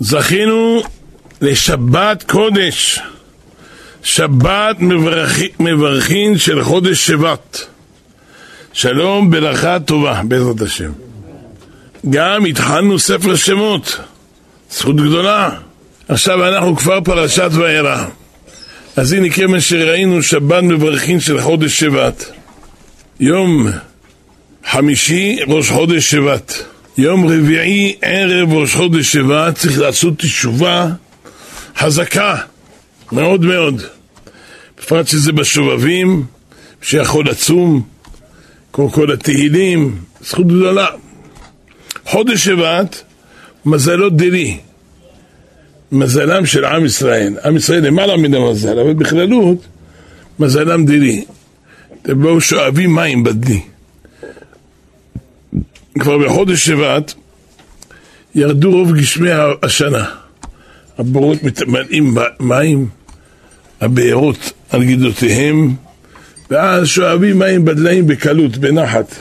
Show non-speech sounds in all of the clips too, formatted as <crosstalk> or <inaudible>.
זכינו לשבת קודש, שבת מברכים של חודש שבט. שלום, ברכה טובה, בעזרת השם. גם התחלנו ספר שמות, זכות גדולה. עכשיו אנחנו כבר פרשת וארא. אז הנה כיוון שראינו שבת מברכים של חודש שבט. יום חמישי, ראש חודש שבט. יום רביעי, ערב ראש חודש שבט, צריך לעשות תשובה חזקה, מאוד מאוד. בפרט שזה בשובבים, שיכול לצום, כמו כל התהילים, זכות גדולה. חודש שבט, מזלו דירי. מזלם של עם ישראל. עם ישראל למעלה מן המזל, אבל בכללות, מזלם דירי. אתם באו שואבים מים בדלי. כבר בחודש שבט ירדו רוב גשמי השנה. הבורות מתמלאים מים, הבארות על גידותיהם, ואז שואבים מים בדליים בקלות, בנחת,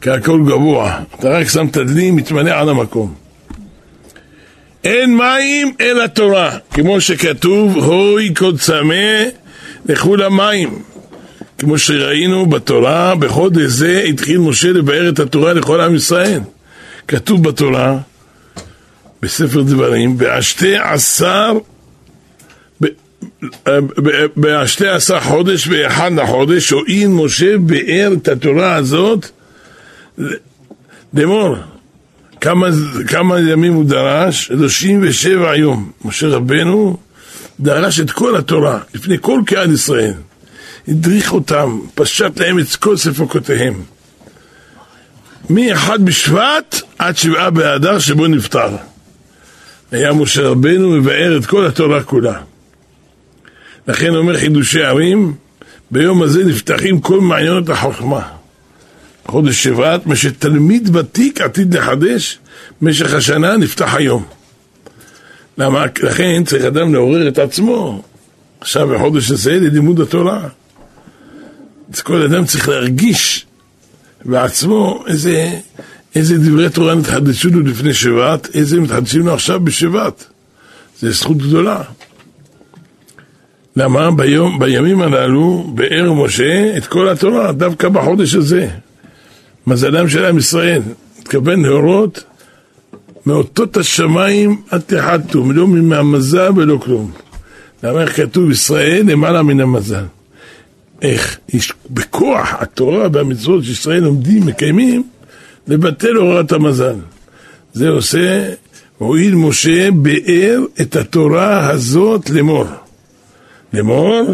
כי הכל גבוה. אתה רק שם את הדלי, מתמלא על המקום. אין מים אלא תורה, כמו שכתוב, הוי קוד צמא לכו למים. כמו שראינו בתורה, בחודש זה התחיל משה לבאר את התורה לכל עם ישראל. כתוב בתורה, בספר דברים, בשתי עשר, בשתי עשר חודש ואחד לחודש, הואיל משה באר את התורה הזאת לאמור, כמה, כמה ימים הוא דרש? 37 יום. משה רבנו דרש את כל התורה, לפני כל קהל ישראל. הדריך אותם, פשט להם את כל ספקותיהם. מאחד בשבט עד שבעה באדר שבו נפטר. היה משה רבנו מבאר את כל התורה כולה. לכן אומר חידושי ערים, ביום הזה נפתחים כל מעיינות החוכמה. חודש שבט, מה שתלמיד ותיק עתיד לחדש, משך השנה נפתח היום. למה? לכן צריך אדם לעורר את עצמו עכשיו בחודש הזה ללימוד התורה. אז כל אדם צריך להרגיש בעצמו איזה, איזה דברי תורה נתחדשו לו לפני שבט, איזה מתחדשים לו עכשיו בשבט. זו זכות גדולה. למה? ביום, בימים הללו באר משה את כל התורה, דווקא בחודש הזה. מזלם של עם ישראל, מתכוון להורות מאותות השמיים עד תחתום, לא מהמזל ולא כלום. למה איך כתוב ישראל למעלה מן המזל? איך? יש בכוח התורה והמצוות שישראל לומדים, מקיימים, לבטל הוראת המזל. זה עושה, הואיל משה באר את התורה הזאת לאמור. לאמור,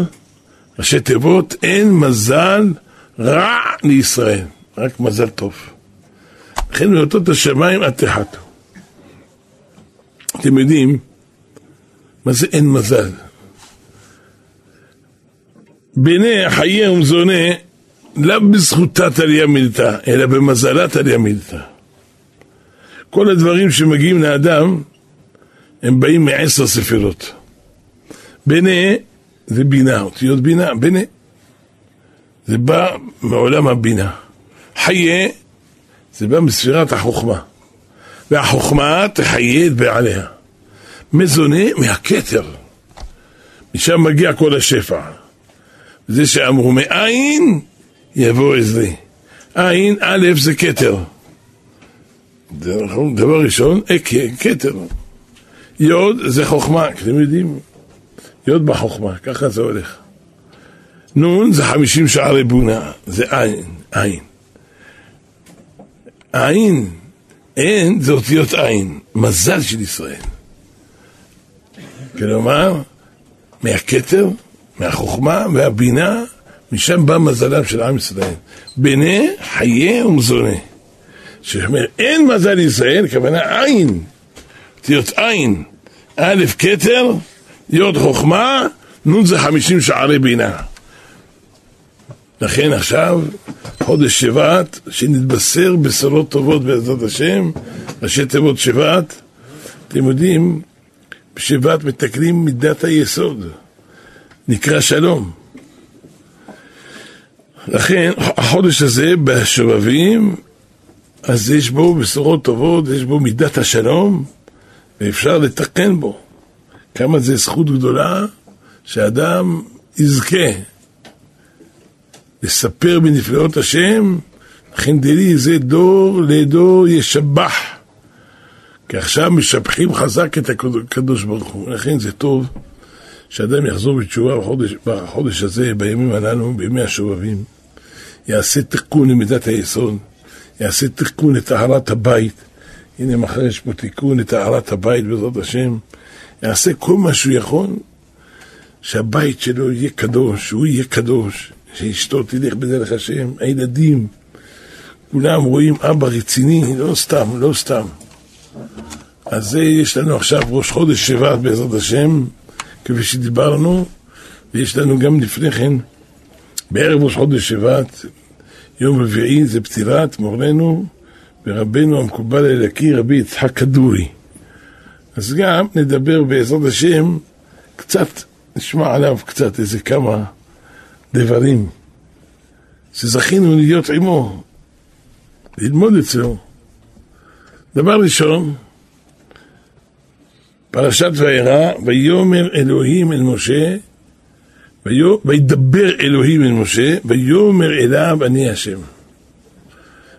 ראשי תיבות, אין מזל רע לישראל, רק מזל טוב. לכן מאותות השמיים עד תחתו. אתם יודעים מה זה אין מזל? בני חיי ומזונה לא בזכותה תליה מילתא, אלא במזלה תליה מילתא. כל הדברים שמגיעים לאדם, הם באים מעשר ספירות. בני זה בינה, אותיות בינה, בני. זה בא מעולם הבינה. חיה זה בא מספירת החוכמה. והחוכמה תחיה את בעליה. מזונה מהכתר. משם מגיע כל השפע. זה שאמרו מאין יבוא עזרי. עין, א', זה כתר. דבר ראשון, כתר. יוד זה חוכמה, אתם יודעים? יוד בחוכמה, ככה זה הולך. נון זה חמישים שערי בונה, זה עין, עין. עין, אין זה אותיות עין, מזל של ישראל. כלומר, מהכתר מהחוכמה והבינה, משם בא מזלם של עם ישראל. בני חיה ומזונה. שאומר, אין מזל לישראל, הכוונה עין. אותיות עין. א' כתר, י' חוכמה, נ' זה חמישים שערי בינה. לכן עכשיו, חודש שבט, שנתבשר בשורות טובות בעזרת השם, ראשי תיבות שבט, אתם יודעים, בשבט מתקנים מידת היסוד. נקרא שלום. לכן החודש הזה בשובבים, אז יש בו בשורות טובות, יש בו מידת השלום, ואפשר לתקן בו. כמה זה זכות גדולה שאדם יזכה לספר בנפלאות השם, לכן דלי זה דור לדור ישבח. כי עכשיו משבחים חזק את הקדוש ברוך הוא, לכן זה טוב שאדם יחזור בתשובה בחודש, בחודש הזה, בימים הללו, בימי השובבים, יעשה תיקון למידת היסוד, יעשה תיקון לטהרת הבית. הנה מחר יש פה תיקון לטהרת הבית בעזרת השם. יעשה כל מה שהוא יכול, שהבית שלו יהיה קדוש, שהוא יהיה קדוש, שאשתו תלך בדרך השם, הילדים, כולם רואים אבא רציני, לא סתם, לא סתם. אז זה יש לנו עכשיו ראש חודש שבט בעזרת השם, כפי שדיברנו, ויש לנו גם לפני כן, בערב ראש חודש שבט, יום רביעי זה פטירת מורנו ורבנו המקובל אלוקי רבי יצחק כדורי. אז גם נדבר בעזרת השם, קצת, נשמע עליו קצת איזה כמה דברים שזכינו להיות עמו, ללמוד אצלו. דבר ראשון, פרשת וירא, ויאמר אלוהים אל משה, וידבר אלוהים אל משה, ויאמר אליו אני השם.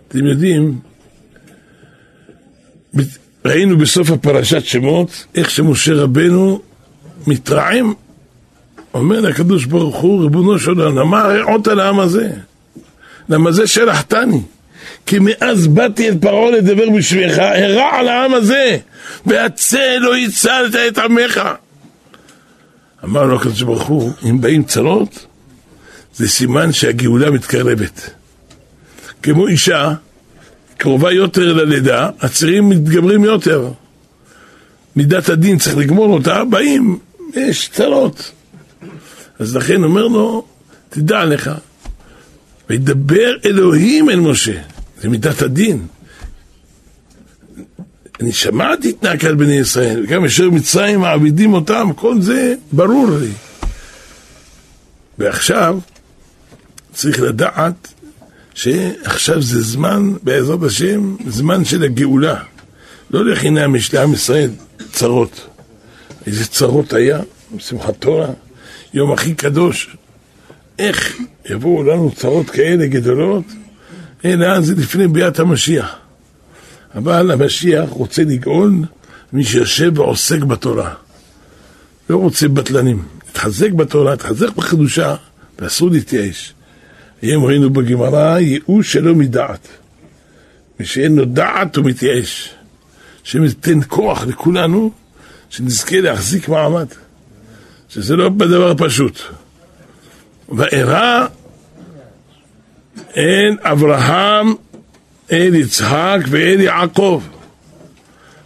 אתם יודעים, ראינו בסוף הפרשת שמות, איך שמשה רבנו מתרעם, אומר לקדוש ברוך הוא, ריבונו של עולם, למה הרעות על העם הזה? למה זה שלחתני? כי מאז באתי אל פרעה לדבר בשבילך, הרע על העם הזה, והצא לא הצלת את עמך. אמר לו הקדוש ברוך הוא, אם באים צרות, זה סימן שהגאולה מתקרבת. כמו אישה, קרובה יותר ללידה, הצירים מתגברים יותר. מידת הדין צריך לגמור אותה, באים, יש צרות. אז לכן אומר לו, תדע לך, וידבר אלוהים אל משה, זה מידת הדין. אני שמעתי את נקל בני ישראל, וגם אשר מצרים מעבידים אותם, כל זה ברור לי. ועכשיו צריך לדעת שעכשיו זה זמן, בעזרת השם, זמן של הגאולה. לא לחינם יש לעם ישראל צרות. איזה צרות היה, בשמחת תורה, יום הכי קדוש. איך יבואו לנו צרות כאלה גדולות? אלא זה לפני ביאת המשיח. אבל המשיח רוצה לגאול מי שיושב ועוסק בתורה. לא רוצה בטלנים. תחזק בתורה, תחזק בקדושה, ואסור להתייאש. היום ראינו בגמרא ייאוש שלא מדעת. מי שאין לו דעת הוא מתייאש. השם ייתן כוח לכולנו, שנזכה להחזיק מעמד. שזה לא בדבר פשוט. ואירע אין אברהם אל יצחק ואל יעקב.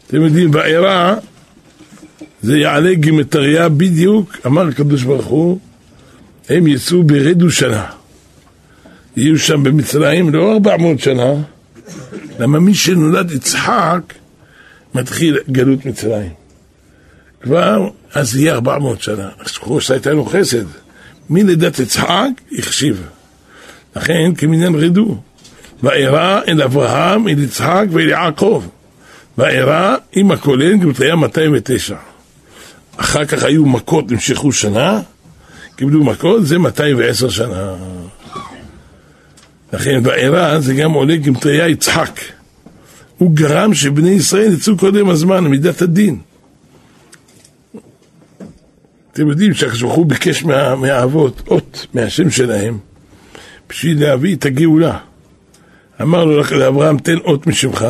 אתם יודעים, ואירע זה יעלה גימטריה בדיוק, אמר הקדוש ברוך הוא, הם יצאו ברדו שנה. יהיו שם במצרים לא ארבע מאות שנה, למה מי שנולד יצחק מתחיל גלות מצרים. כבר אז יהיה ארבע מאות שנה. זכרו שהייתה לו חסד. מלידת יצחק החשיב. לכן כמניין רדו. ואירע אל אברהם, אל יצחק ואל יעקב. ואירע עם הכולל גמטריה 209. אחר כך היו מכות, נמשכו שנה, קיבלו מכות, זה 210 שנה. לכן ואירע זה גם עולה גמטריה יצחק. הוא גרם שבני ישראל יצאו קודם הזמן, מידת הדין. אתם יודעים שהקדוש ברוך הוא ביקש מה, מהאבות אות מהשם שלהם בשביל להביא את הגאולה. אמר לו לאברהם תן אות משמך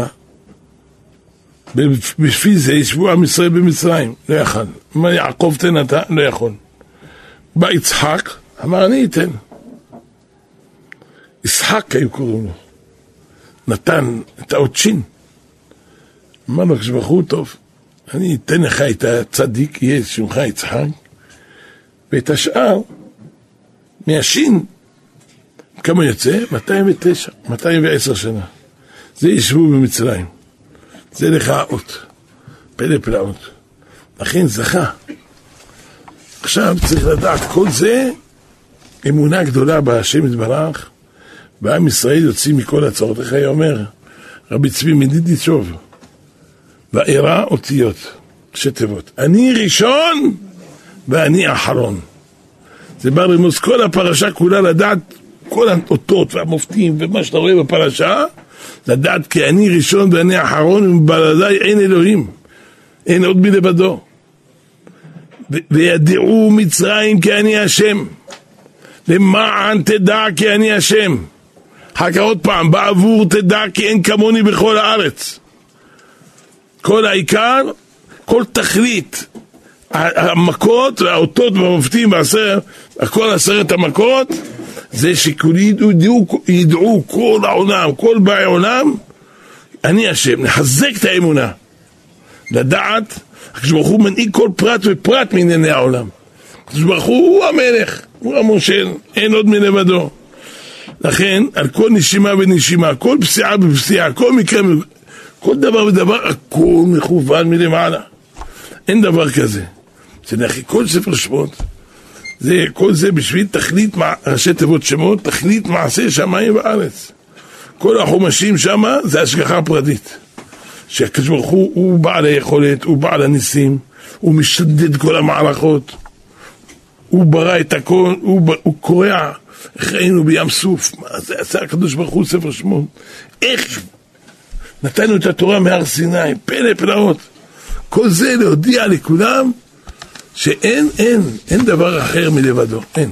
בשביל זה ישבו עם ישראל במצרים, לא יכל. אמר יעקב תן אתה, לא יכול. בא יצחק, אמר אני אתן. ישחק היו קוראים לו. נתן את האות שין. אמר לו, כשבחור טוב, אני אתן לך את הצדיק, יהיה שמך יצחק, ואת השאר, מהשין, כמה יוצא? 209, 210 שנה. זה ישבו במצרים. זה לך האות. פלא פלאות. לכן זכה. עכשיו צריך לדעת, כל זה אמונה גדולה בהשם יתברך, ועם ישראל יוצאים מכל הצרות. איך היה אומר רבי צבי מדידיצ'וב, ואירע אותיות. ראשי תיבות. אני ראשון ואני אחרון. זה בא רמוז כל הפרשה כולה לדעת כל האותות והמופתים ומה שאתה רואה בפרשה, לדעת כי אני ראשון ואני אחרון ובלעדיי אין אלוהים, אין עוד מלבדו. וידעו מצרים כי אני השם, למען תדע כי אני השם. אחר כך עוד פעם, בעבור תדע כי אין כמוני בכל הארץ. כל העיקר, כל תכלית, המכות והאותות והמופתים והעשר, כל עשרת המכות, זה שידעו ידעו כל העולם, כל באי עולם, אני השם, נחזק את האמונה. לדעת, הקדוש ברוך הוא מנהיג כל פרט ופרט מענייני העולם. הקדוש ברוך הוא המלך, הוא המושל, אין עוד מלבדו. לכן, על כל נשימה ונשימה, כל פסיעה בפסיעה, כל מקרה, כל דבר ודבר, הכל מכוון מלמעלה. אין דבר כזה. זה נכי כל ספר שמות, זה, כל זה בשביל תכלית, ראשי תיבות שמות, תכלית מעשה שמיים וארץ. כל החומשים שם זה השגחה פרטית. שהקדוש ברוך הוא, הוא בעל היכולת, הוא בעל הניסים, הוא משדד כל המערכות, הוא ברא את הכל, הוא, הוא קורע, איך ראינו בים סוף, מה זה עשה הקדוש ברוך הוא ספר שמות, איך נתנו את התורה מהר סיני, פלא פלאות, כל זה להודיע לכולם שאין, אין, אין דבר אחר מלבדו, אין.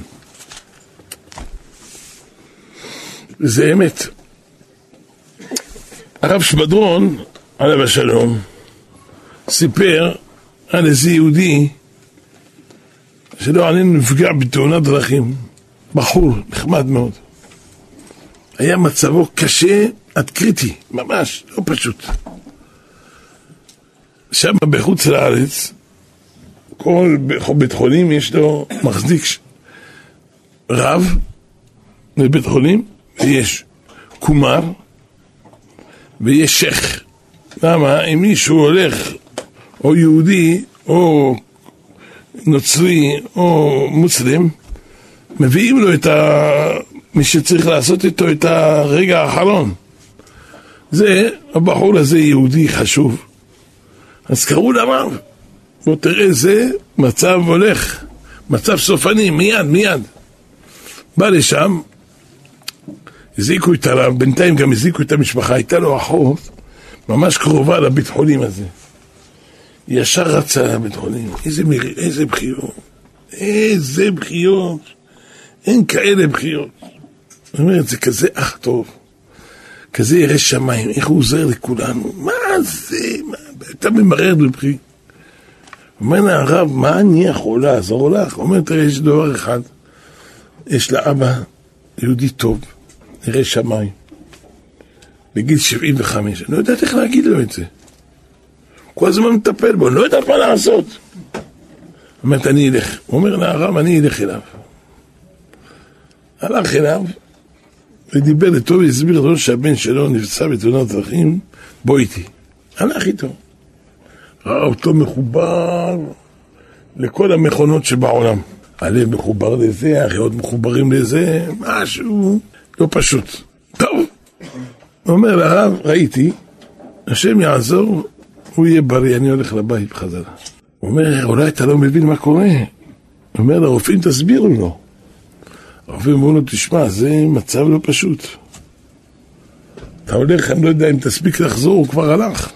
זה אמת. הרב שבדרון, עליו השלום, סיפר על איזה יהודי שלא עלינו נפגע בתאונת דרכים, בחור נחמד מאוד. היה מצבו קשה עד קריטי, ממש, לא פשוט. שם בחוץ לארץ כל בית חולים יש לו מחזיק רב בבית חולים, ויש קומר, ויש שייח. למה? אם מישהו הולך, או יהודי, או נוצרי, או מוסלם, מביאים לו את ה... מי שצריך לעשות איתו את הרגע האחרון. זה, הבחור הזה יהודי חשוב. אז קראו לרב. בוא תראה, זה מצב הולך, מצב סופני, מיד, מיד. בא לשם, הזעיקו את הרב, בינתיים גם הזעיקו את המשפחה, הייתה לו אחות ממש קרובה לבית חולים הזה. ישר רצה לבית חולים, איזה, מר... איזה בחיות, איזה בחיות, אין כאלה בחיות. זאת אומרת, זה כזה אח טוב, כזה ירא שמיים, איך הוא עוזר לכולנו, מה זה, מה, אתה ממרר בבחי. אומר לה הרב, מה אני יכול לעזור לך? הוא אומר, תראה, יש דבר אחד, יש לה אבא יהודי טוב, נראה שמיים, בגיל 75, אני לא יודעת איך להגיד לו את זה. כל הזמן מטפל בו, אני לא יודעת מה לעשות. אומרת, אני אלך. הוא אומר לה, הרב, אני אלך אליו. הלך אליו, ודיבר איתו והסביר לו שהבן שלו נפצע בתאונת דרכים, בוא איתי. הלך איתו. ראה אותו מחובר לכל המכונות שבעולם. הלב מחובר לזה, הריאות מחוברים לזה, משהו לא פשוט. טוב, אומר לרב, ראיתי, השם יעזור, הוא יהיה בריא, אני הולך לבית בחזרה. הוא אומר, אולי אתה לא מבין מה קורה. הוא אומר לרופאים, תסבירו לו. הרופאים אמרו לו, תשמע, זה מצב לא פשוט. אתה הולך, אני לא יודע אם תספיק לחזור, הוא כבר הלך.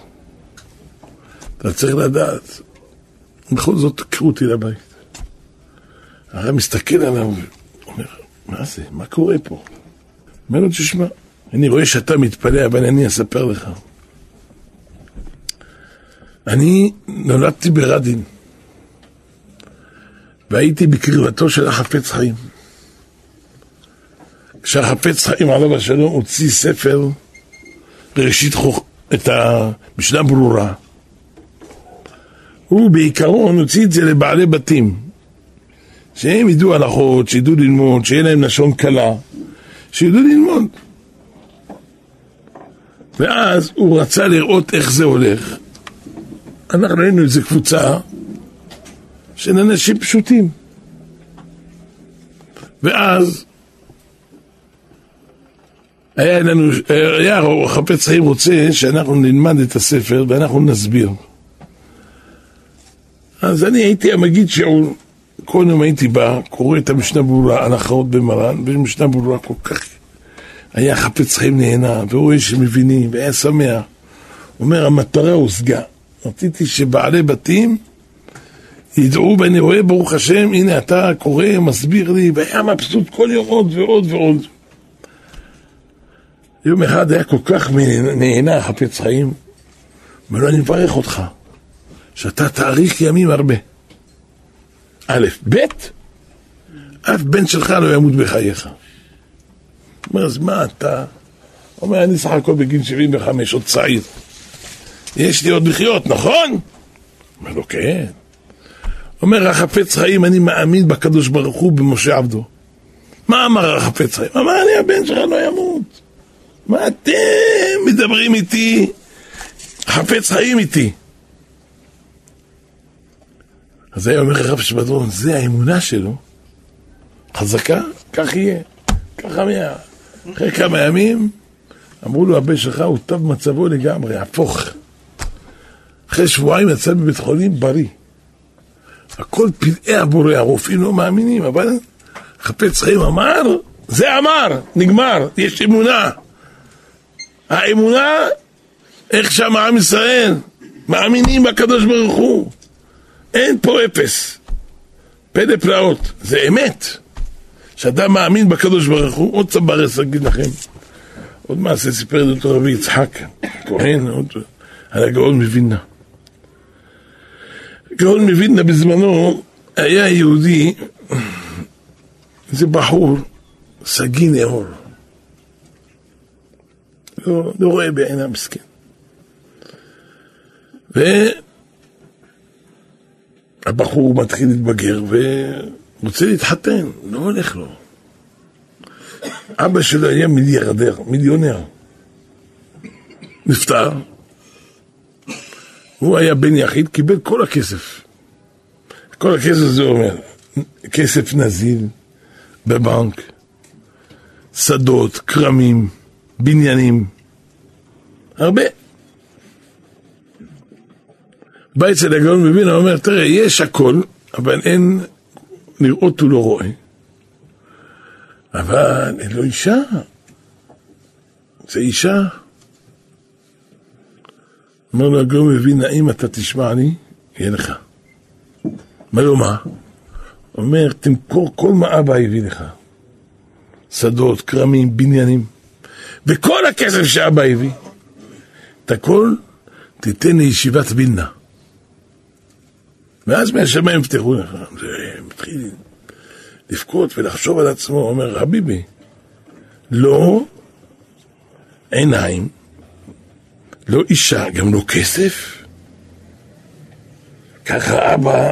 אתה צריך לדעת. בכל זאת, קחו אותי לבית. הרב מסתכל עליו ואומר, מה זה? מה קורה פה? אומר לו, תשמע, אני רואה שאתה מתפלא, אבל אני אספר לך. אני נולדתי ברדין, והייתי בקרבתו של החפץ חיים. כשהחפץ חיים עליו השלום הוציא ספר בראשית חוכ... את המשנה ברורה. הוא בעיקרון הוציא את זה לבעלי בתים, שהם ידעו הלכות, שידעו ללמוד, שיהיה להם לשון קלה, שידעו ללמוד. ואז הוא רצה לראות איך זה הולך. אנחנו היינו איזה קבוצה של אנשים פשוטים. ואז היה לנו, היה חפץ חיים רוצה שאנחנו נלמד את הספר ואנחנו נסביר. אז אני הייתי המגיד שיעור, כל יום הייתי בא, קורא את המשנה ברורה, הלכות במרן, ומשנה ברורה כל כך היה חפץ חיים נהנה, ורואה שמבינים, והיה שמח. אומר, המטרה הושגה. רציתי שבעלי בתים ידעו, ואני רואה, ברוך השם, הנה אתה קורא, מסביר לי, והיה מבסוט כל יום עוד ועוד ועוד. יום אחד היה כל כך נהנה חפץ חיים, אומר לו, אני מברך אותך, שאתה תאריך ימים הרבה. א', ב', אף בן שלך לא ימות בחייך. אומר, אז מה אתה? אומר, אני סך הכל בגיל 75, עוד צעיר. יש לי עוד לחיות, נכון? אומר לו, כן. אומר, החפץ חיים, אני מאמין בקדוש ברוך הוא במשה עבדו. מה אמר החפץ חיים? אמר לי, הבן שלך לא ימות. מה אתם מדברים איתי? חפץ חיים איתי. אז היה אומר הרב שבדרון, זה האמונה שלו, חזקה, כך יהיה, ככה מאה. אחרי כמה ימים, אמרו לו, הבן שלך הוא טוב מצבו לגמרי, הפוך. אחרי שבועיים יצא בבית חולים בריא. הכל פלאי הבורא, הרופאים לא מאמינים, אבל חפץ חיים אמר, זה אמר, נגמר, יש אמונה. האמונה, איך שם עם ישראל, מאמינים בקדוש ברוך הוא. אין פה אפס. פלא פלאות, זה אמת. שאדם מאמין בקדוש ברוך הוא, עוד צברס אגיד לכם. עוד מעשה סיפר את אותו רבי יצחק, כהן, עוד, על הגאון מווילנה. גאון מווילנה בזמנו היה יהודי, איזה בחור, סגי נאור. לא, לא רואה בעיניו מסכן. והבחור מתחיל להתבגר ורוצה להתחתן, לא הולך לו. אבא שלו היה מיליארדר, מיליונר. נפטר, הוא היה בן יחיד, קיבל כל הכסף. כל הכסף זה אומר, כסף נזיל בבנק, שדות, כרמים, בניינים, הרבה. בא אצל הגאון הוא אומר, תראה, יש הכל, אבל אין, לראות הוא לא רואה. אבל אין לו אישה. זה אישה. אומר לו הגאון מבין, האם אתה תשמע לי, יהיה לך. אומר לו, מה? אומר, תמכור כל מה אבא הביא לך. שדות, כרמים, בניינים. וכל הכסף שאבא הביא, את הכל תיתן לישיבת וילנה. ואז מהשמיים יפתחו לך. זה מתחיל לבכות ולחשוב על עצמו, אומר, חביבי, לא עיניים, לא אישה, גם לא כסף. ככה אבא,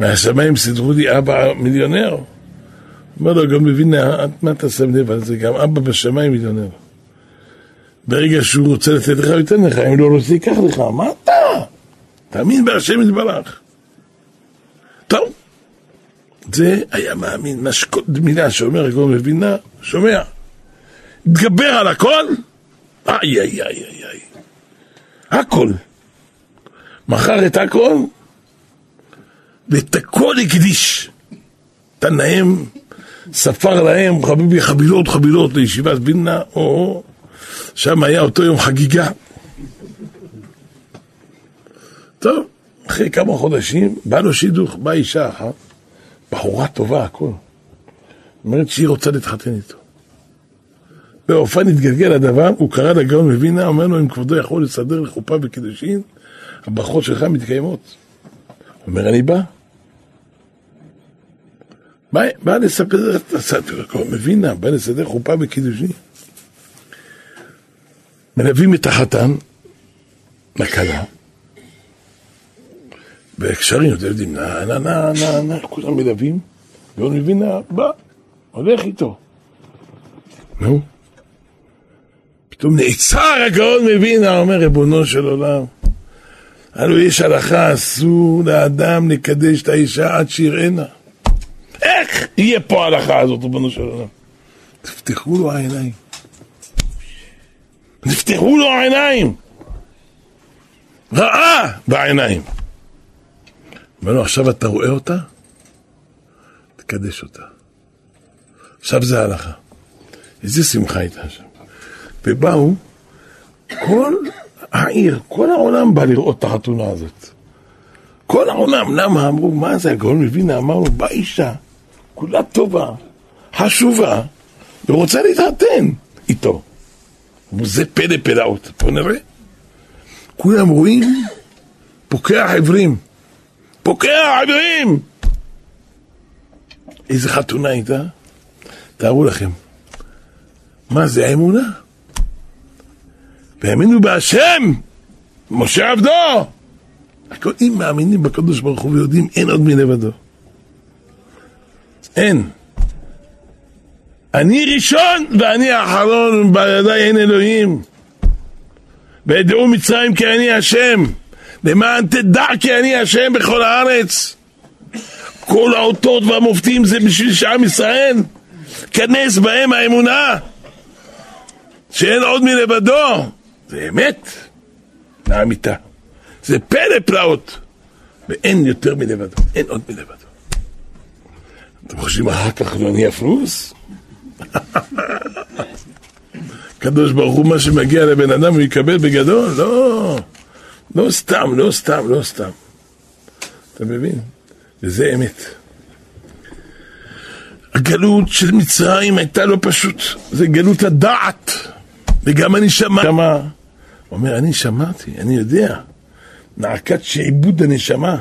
מהשמיים סידרו לי אבא מיליונר. אומר לו, גם מבין, מה אתה שם לב על זה? גם אבא בשמיים מיליונר. ברגע שהוא רוצה לתת לך, הוא ייתן לך, אם לא רוצה, ייקח לך. מה אתה? תאמין בהשם יתברך. טוב, זה היה מאמין, מה שכל מילה שאומר הגאון מבינה, שומע. התגבר על הכל, איי איי איי איי איי. הכל. מכר את הכל, ואת הכל הקדיש. להם, ספר להם, חביבי, חבילות חבילות לישיבת וילנה, או שם היה אותו יום חגיגה. טוב, אחרי כמה חודשים, בא לו שידוך, באה אישה אחת, בחורה טובה, הכל. אומרת שהיא רוצה להתחתן איתו. באופן התגלגל הדבר, הוא קרא לגאון מבינה, אומר לו, אם כבודו יכול לסדר לחופה וקידושין, הברכות שלך מתקיימות. אומר, אני בא. בא, בא לספר את הספר, מבינה, בא לסדר חופה וקידושין. מלווים את החתן לכלה, בקשרים, אתם יודעים, נא, נא, נא, נא, נא, כולם מלווים, והוא מבין, בא, הולך איתו. נו. פתאום נעצר הגאון מבינה, אומר ריבונו של עולם. הלו יש הלכה, אסור לאדם לקדש את האישה עד שיראנה. איך יהיה פה ההלכה הזאת, ריבונו של עולם? תפתחו לו העיניים. נפתחו לו העיניים. רעה בעיניים. אומר לו, עכשיו אתה רואה אותה? תקדש אותה. עכשיו זה ההלכה. איזה שמחה הייתה שם. ובאו, כל העיר, כל העולם בא לראות את החתונה הזאת. כל העולם, למה? אמרו, מה זה הגאון מווילנה? אמרנו, באה אישה, כולה טובה, חשובה, ורוצה להתחתן איתו. אמרו, זה פלא פלאות. בוא נראה. כולם רואים, פוקח עיוורים. פוקח עיוורים! איזה חתונה הייתה? תארו לכם. מה זה האמונה? והאמינו בהשם, משה עבדו. הכל, אם מאמינים בקדוש ברוך הוא ויודעים, אין עוד מלבדו. אין. אני ראשון ואני האחרון, בידיי אין אלוהים. וידעו מצרים כי אני השם, למען תדע כי אני השם בכל הארץ. כל האותות והמופתים זה בשביל שעם ישראל, כנס בהם האמונה, שאין עוד מלבדו. זה אמת, לאמיתה. זה פלא פלאות, ואין יותר מלבדו, אין עוד מלבדו. אתם חושבים אחר כך לא נהיה פלוס? <laughs> הקדוש ברוך הוא, מה שמגיע לבן אדם הוא יקבל בגדול? לא, לא סתם, לא סתם, לא סתם. אתה מבין? וזה אמת. הגלות של מצרים הייתה לא פשוט, זה גלות הדעת, וגם אני שמע. הוא אומר, אני שמעתי, אני יודע, נעקת שעבוד הנשמה.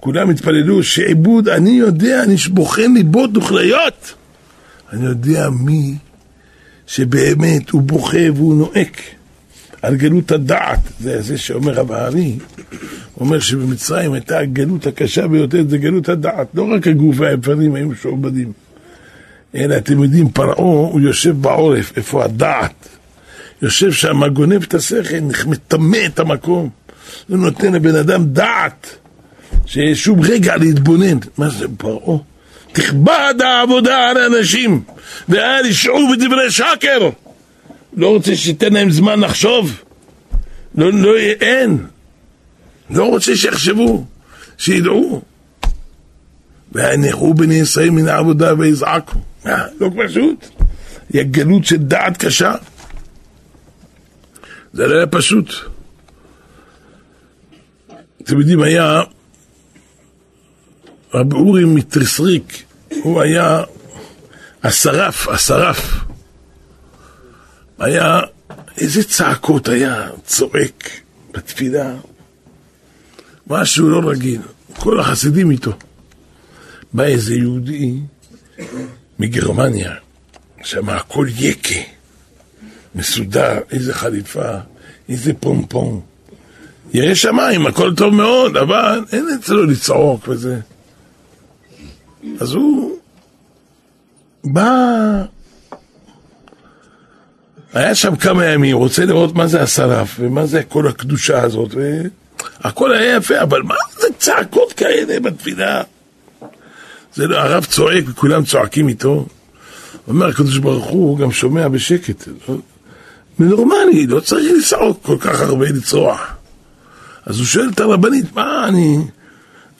כולם התפללו, שעבוד, אני יודע, אני בוחן ליבות וכליות. אני יודע מי שבאמת הוא בוכה והוא נואק על גלות הדעת. זה זה שאומר רב הארי, אומר שבמצרים הייתה הגלות הקשה ביותר, זה גלות הדעת. לא רק הגוף והאיברים היו משועבדים, אלא אתם יודעים, פרעה הוא יושב בעורף, איפה הדעת? יושב שם, גונב את השכל, מטמא את המקום. לא נותן לבן אדם דעת, שיש שום רגע להתבונן. מה זה פרעה? תכבד העבודה על האנשים, ואל ישעו בדברי שקר. לא רוצה שייתן להם זמן לחשוב. לא, לא, אין. לא רוצה שיחשבו, שידעו. והנחו בני ישראל מן העבודה ויזעקו. אה, לא פשוט. היא הגלות של דעת קשה. זה לא היה פשוט. אתם יודעים, היה רב אורי מתריסריק, הוא היה השרף, השרף. היה, איזה צעקות היה צועק בתפילה. משהו לא רגיל. כל החסידים איתו. בא איזה יהודי מגרמניה, שם הכל יקה, מסודר, איזה חליפה, איזה פומפום. ירא שמיים, הכל טוב מאוד, אבל אין אצלו לצעוק וזה. אז הוא בא, היה שם כמה ימים, רוצה לראות מה זה השרף ומה זה כל הקדושה הזאת, והכל היה יפה, אבל מה זה צעקות כאלה בתפילה? זה לא, הרב צועק וכולם צועקים איתו. אומר הקדוש ברוך הוא, הוא גם שומע בשקט. נורמלי, לא צריך לצעוק כל כך הרבה לצרוח. אז הוא שואל את הרבנית, מה אני...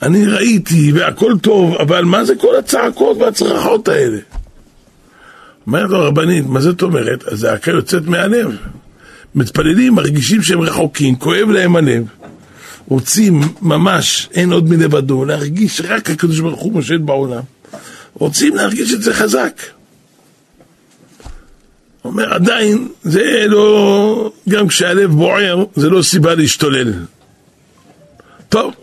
אני ראיתי והכל טוב, אבל מה זה כל הצעקות והצרחות האלה? אומרת לו הרבנית, מה זאת אומרת? הזעקה יוצאת מהלב. מתפללים, מרגישים שהם רחוקים, כואב להם הלב. רוצים ממש, אין עוד מלבדו, להרגיש רק הקדוש ברוך הוא מושל בעולם. רוצים להרגיש את זה חזק. אומר, עדיין, זה לא, גם כשהלב בוער, זה לא סיבה להשתולל. טוב,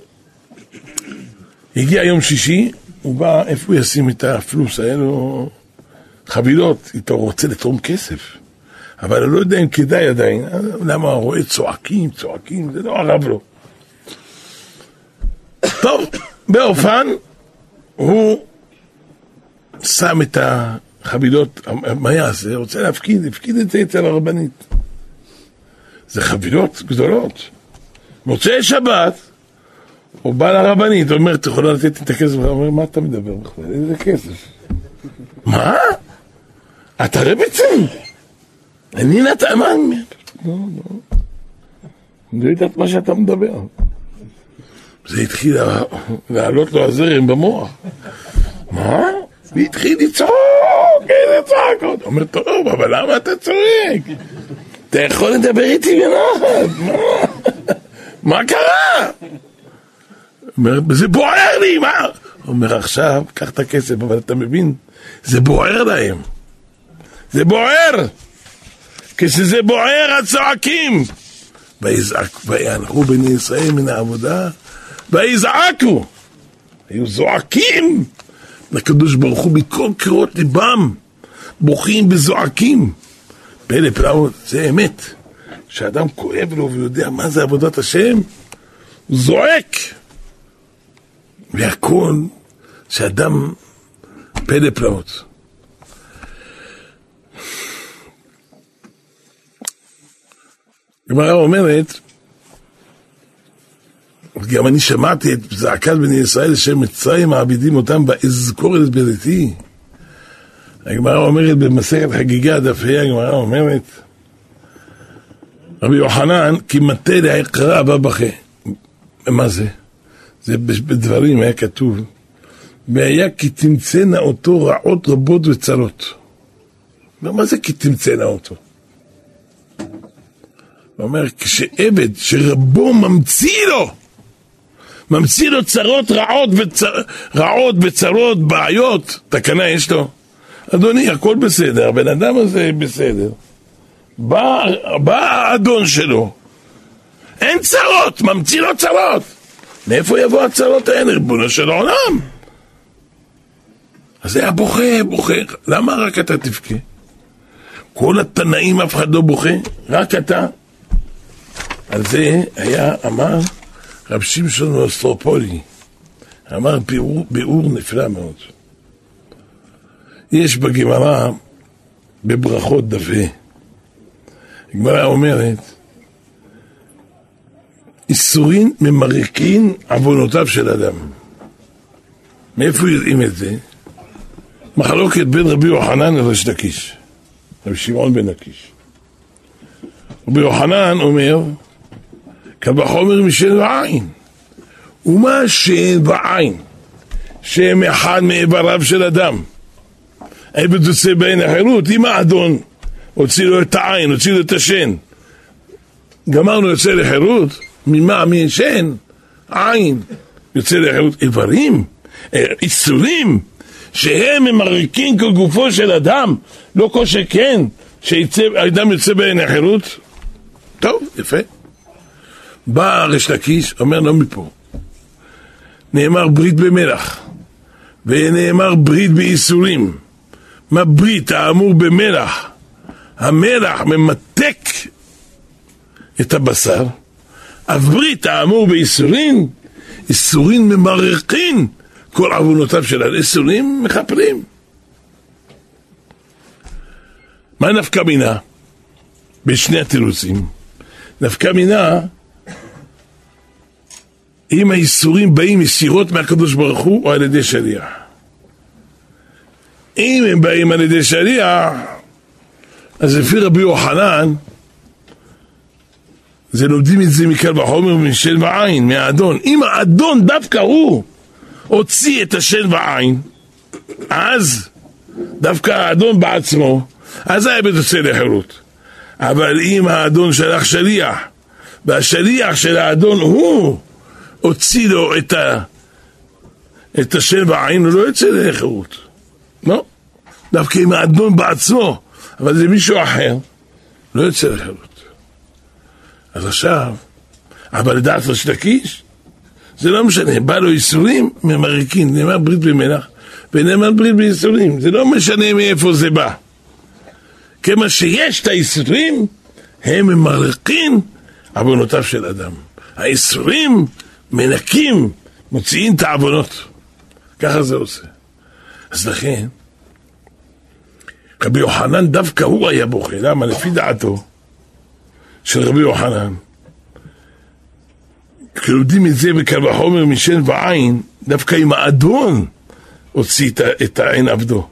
הגיע יום שישי, הוא בא, איפה הוא ישים את הפלוס? היה לו חבילות, איתו רוצה לתרום כסף. אבל אני לא יודע אם כדאי עדיין, למה הוא רואה צועקים, צועקים, זה לא ערב לו. טוב, באופן, הוא שם את החבילות, מה יעשה? רוצה להפקיד, הפקיד את זה אצל הרבנית. זה חבילות גדולות. מוצאי שבת, הוא בא לרבנית, אומר, את יכולה לתת לי את הכסף? הוא אומר, מה אתה מדבר בכלל? איזה כסף? מה? אתה רבצן? אני נתן, מה? לא, לא. לא יודעת מה שאתה מדבר. זה התחיל לעלות לו הזרם במוח. מה? והתחיל לצעוק, איזה צעקות. אומר, טוב, אבל למה אתה צועק? אתה יכול לדבר איתי בנחת, מה? מה קרה? אומר, זה בוער לי, מה? אומר, עכשיו, קח את הכסף, אבל אתה מבין? זה בוער להם. זה בוער! כשזה בוער, הצועקים! ויענחו בני ישראל מן העבודה, ויזעקו! היו זועקים! לקדוש ברוך הוא מכל קריאות ליבם, בוכים וזועקים. פלא פלאות, זה אמת. כשאדם כואב לו ויודע מה זה עבודת השם, הוא זועק. והכל, שאדם פלא פלאות. הגמרא אומרת, גם אני שמעתי את זעקת בני ישראל אשר מצרים מעבידים אותם באזכור את בריתי. הגמרא אומרת במסכת חגיגה דף ה' הגמרא אומרת רבי יוחנן כי מטה לעקרה הבא בכה. מה זה? זה בדברים היה כתוב והיה כי תמצאנה אותו רעות רבות וצרות. מה זה כי תמצאנה אותו? הוא אומר, כשעבד שרבו ממציא לו, ממציא לו צרות רעות, וצר, רעות וצרות, בעיות, תקנה יש לו. אדוני, הכל בסדר, הבן אדם הזה בסדר. בא, בא האדון שלו, אין צרות, ממציא לו צרות. מאיפה יבוא הצרות האלה, ריבונו של עולם? אז היה בוכה, בוכה. למה רק אתה תבכה? כל התנאים אף אחד לא בוכה, רק אתה. על זה היה, אמר רב שמשון מאוסטרופולי, אמר ביאור, ביאור נפלא מאוד. יש בגמרא, בברכות דווה, הגמרא אומרת, איסורין ממרקין עוונותיו של אדם. מאיפה יודעים את זה? מחלוקת בין רבי יוחנן לריש לקיש, רבי שמעון בן לקיש. רבי יוחנן אומר, קל וחומר משן ועין. ומה שאין ועין, שהם אחד מאיבריו של אדם. עבד יוצא בעין החירות, אם האדון הוציא לו את העין, הוציא לו את השן, גמרנו יוצא לחירות, ממה? משן, עין, יוצא לחירות, איברים, אה, איסורים, שהם ממרקים כל גופו של אדם, לא כל שכן, שהאדם יוצא בעין החירות. טוב, יפה. בא ריש לקיש, אומר לא מפה. נאמר ברית במלח, ונאמר ברית בייסורים. מה ברית האמור במלח? המלח ממתק את הבשר, אף ברית האמור בייסורים, ייסורים ממרחין כל עוונותיו של הייסורים מכפרים. מה נפקא מינה? בשני התירוצים. נפקא מינה אם האיסורים באים ישירות מהקדוש ברוך הוא או על ידי שליח. אם הם באים על ידי שליח, אז לפי רבי יוחנן, זה לומדים את זה מקל וחומר משן ועין, מהאדון. אם האדון דווקא הוא הוציא את השן ועין, אז דווקא האדון בעצמו, אז העבד יוצא לחירות. אבל אם האדון שלח שליח, והשליח של האדון הוא הוציא לו את, ה, את השן בעין, הוא לא יוצא לחירות. לא. דווקא אם האדון בעצמו, אבל זה מישהו אחר, לא יוצא לחירות. אז עכשיו, אבל לדעת ראש לקיש, זה לא משנה, בא לו ייסורים ממריקין, נאמר ברית במלח, ונאמר ברית בייסורים, זה לא משנה מאיפה זה בא. כמה שיש את הייסורים, הם ממרקין עוונותיו של אדם. הייסורים מנקים, מוציאים את העוונות. ככה זה עושה. אז לכן, רבי יוחנן דווקא הוא היה בוכה. למה? לפי דעתו של רבי יוחנן, כשלומדים את זה בקל וחומר משן ועין, דווקא אם האדון הוציא את העין עבדו.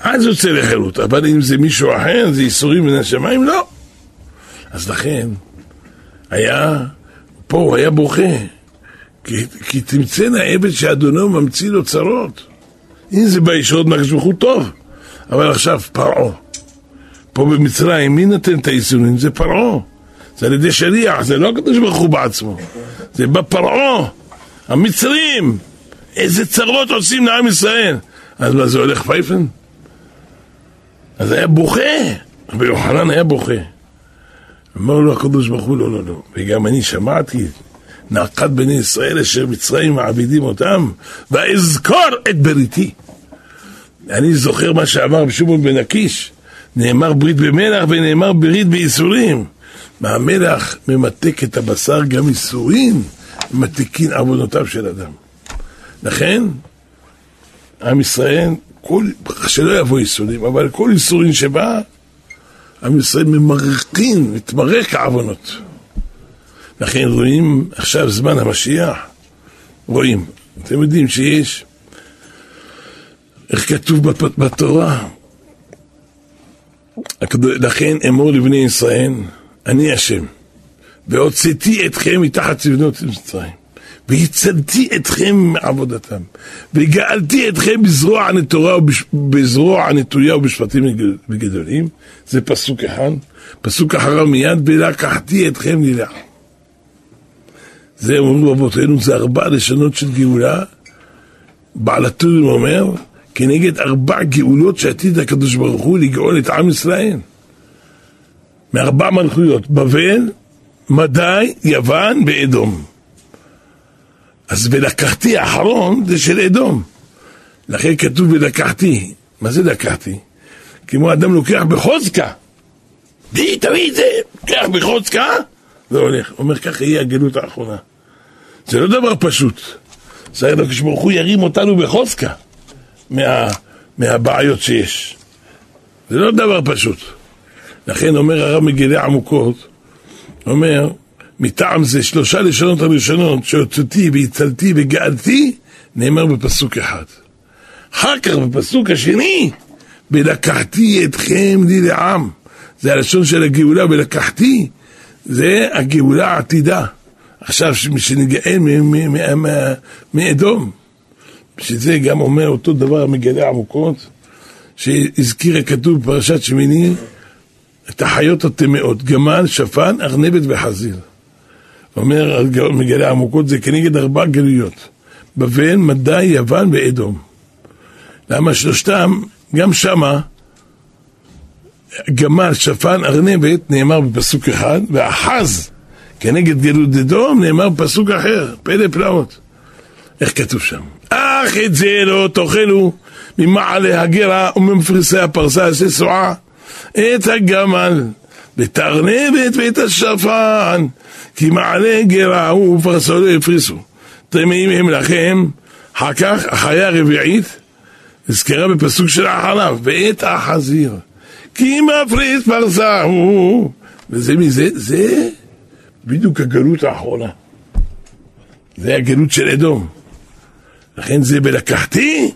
אז יוצא לחירות, אבל אם זה מישהו אחר, זה ייסורים מן השמיים, לא. אז לכן, היה פה הוא היה בוכה, כי, כי תמצאנה עבד שאדונו ממציא לו צרות. אם זה בישועות מהקדוש ברוך הוא טוב, אבל עכשיו פרעה. פה במצרים, מי נותן את האיזונים? זה פרעה. זה על ידי שליח, זה לא הקדוש ברוך הוא בעצמו. זה בא פרעה, המצרים. איזה צרות עושים לעם ישראל. אז מה זה הולך פייפן? אז היה בוכה, רבי יוחנן היה בוכה. אמר לו הקדוש ברוך הוא, לא, לא, לא. וגם אני שמעתי, נעקת בני ישראל אשר מצרים מעבידים אותם, ואזכור את בריתי. אני זוכר מה שאמר בשומון בן הקיש, נאמר ברית במלח ונאמר ברית בייסורים. מהמלח ממתק את הבשר גם ייסורים, ממתקין עוונותיו של אדם. לכן, עם ישראל, כל, שלא יבוא ייסורים, אבל כל ייסורים שבא, עם ישראל ממרקין, מתמרק העוונות. לכן רואים עכשיו זמן המשיח, רואים. אתם יודעים שיש, איך כתוב בתורה, לכן אמור לבני ישראל, אני השם, והוצאתי אתכם מתחת צבנות מצרים. והצלתי אתכם מעבודתם, וגאלתי אתכם בזרוע הנטורה ובזרוע הנטויה ובשפטים וגדולים, זה פסוק אחד. פסוק אחריו מיד, ולקחתי אתכם ללח. זה אומרים רבותינו, זה ארבע לשונות של גאולה. בעל הטורים אומר, כנגד ארבע גאולות שעתיד הקדוש ברוך הוא לגאול את עם ישראל. מארבע מלכויות, בבל, מדי, יוון ואדום. אז ולקחתי האחרון זה של אדום. לכן כתוב ולקחתי. מה זה לקחתי? כמו אדם לוקח בחוזקה. די, תביא את זה, לוקח בחוזקה, והולך. אומר ככה יהיה הגלות האחרונה. זה לא דבר פשוט. צריך לקדוש ברוך הוא ירים אותנו בחוזקה מה, מהבעיות שיש. זה לא דבר פשוט. לכן אומר הרב מגילי עמוקות, אומר, מטעם זה שלושה לשונות הראשונות שהוצאתי והצלתי וגאלתי נאמר בפסוק אחד. אחר כך בפסוק השני ולקחתי אתכם לי לעם. זה הלשון של הגאולה ולקחתי זה הגאולה העתידה. עכשיו שנגאל מאדום שזה גם אומר אותו דבר מגלה עמוקות שהזכיר הכתוב בפרשת שמיני את החיות הטמאות גמל, שפן, ארנבת וחזיר אומר מגלה עמוקות זה כנגד ארבע גלויות בבל, מדי, יוון ואדום למה שלושתם, גם שמה גמל, שפן, ארנבת נאמר בפסוק אחד ואחז כנגד גלות אדום נאמר בפסוק אחר, פלא פלאות איך כתוב שם? אך את זה לא תאכלו ממעלה הגרה וממפרסי הפרסה עשה סועה את הגמל ואת הארנבת ואת השפן כי מעלה גרה ופרסו לא הפריסו. טמאים הם לכם, אחר כך החיה הרביעית נזכרה בפסוק של אחריו, ואת החזיר. כי מפריס פרסה הוא. וזה מזה, זה בדיוק הגלות האחרונה. זה הגלות של אדום. לכן זה בלקחתי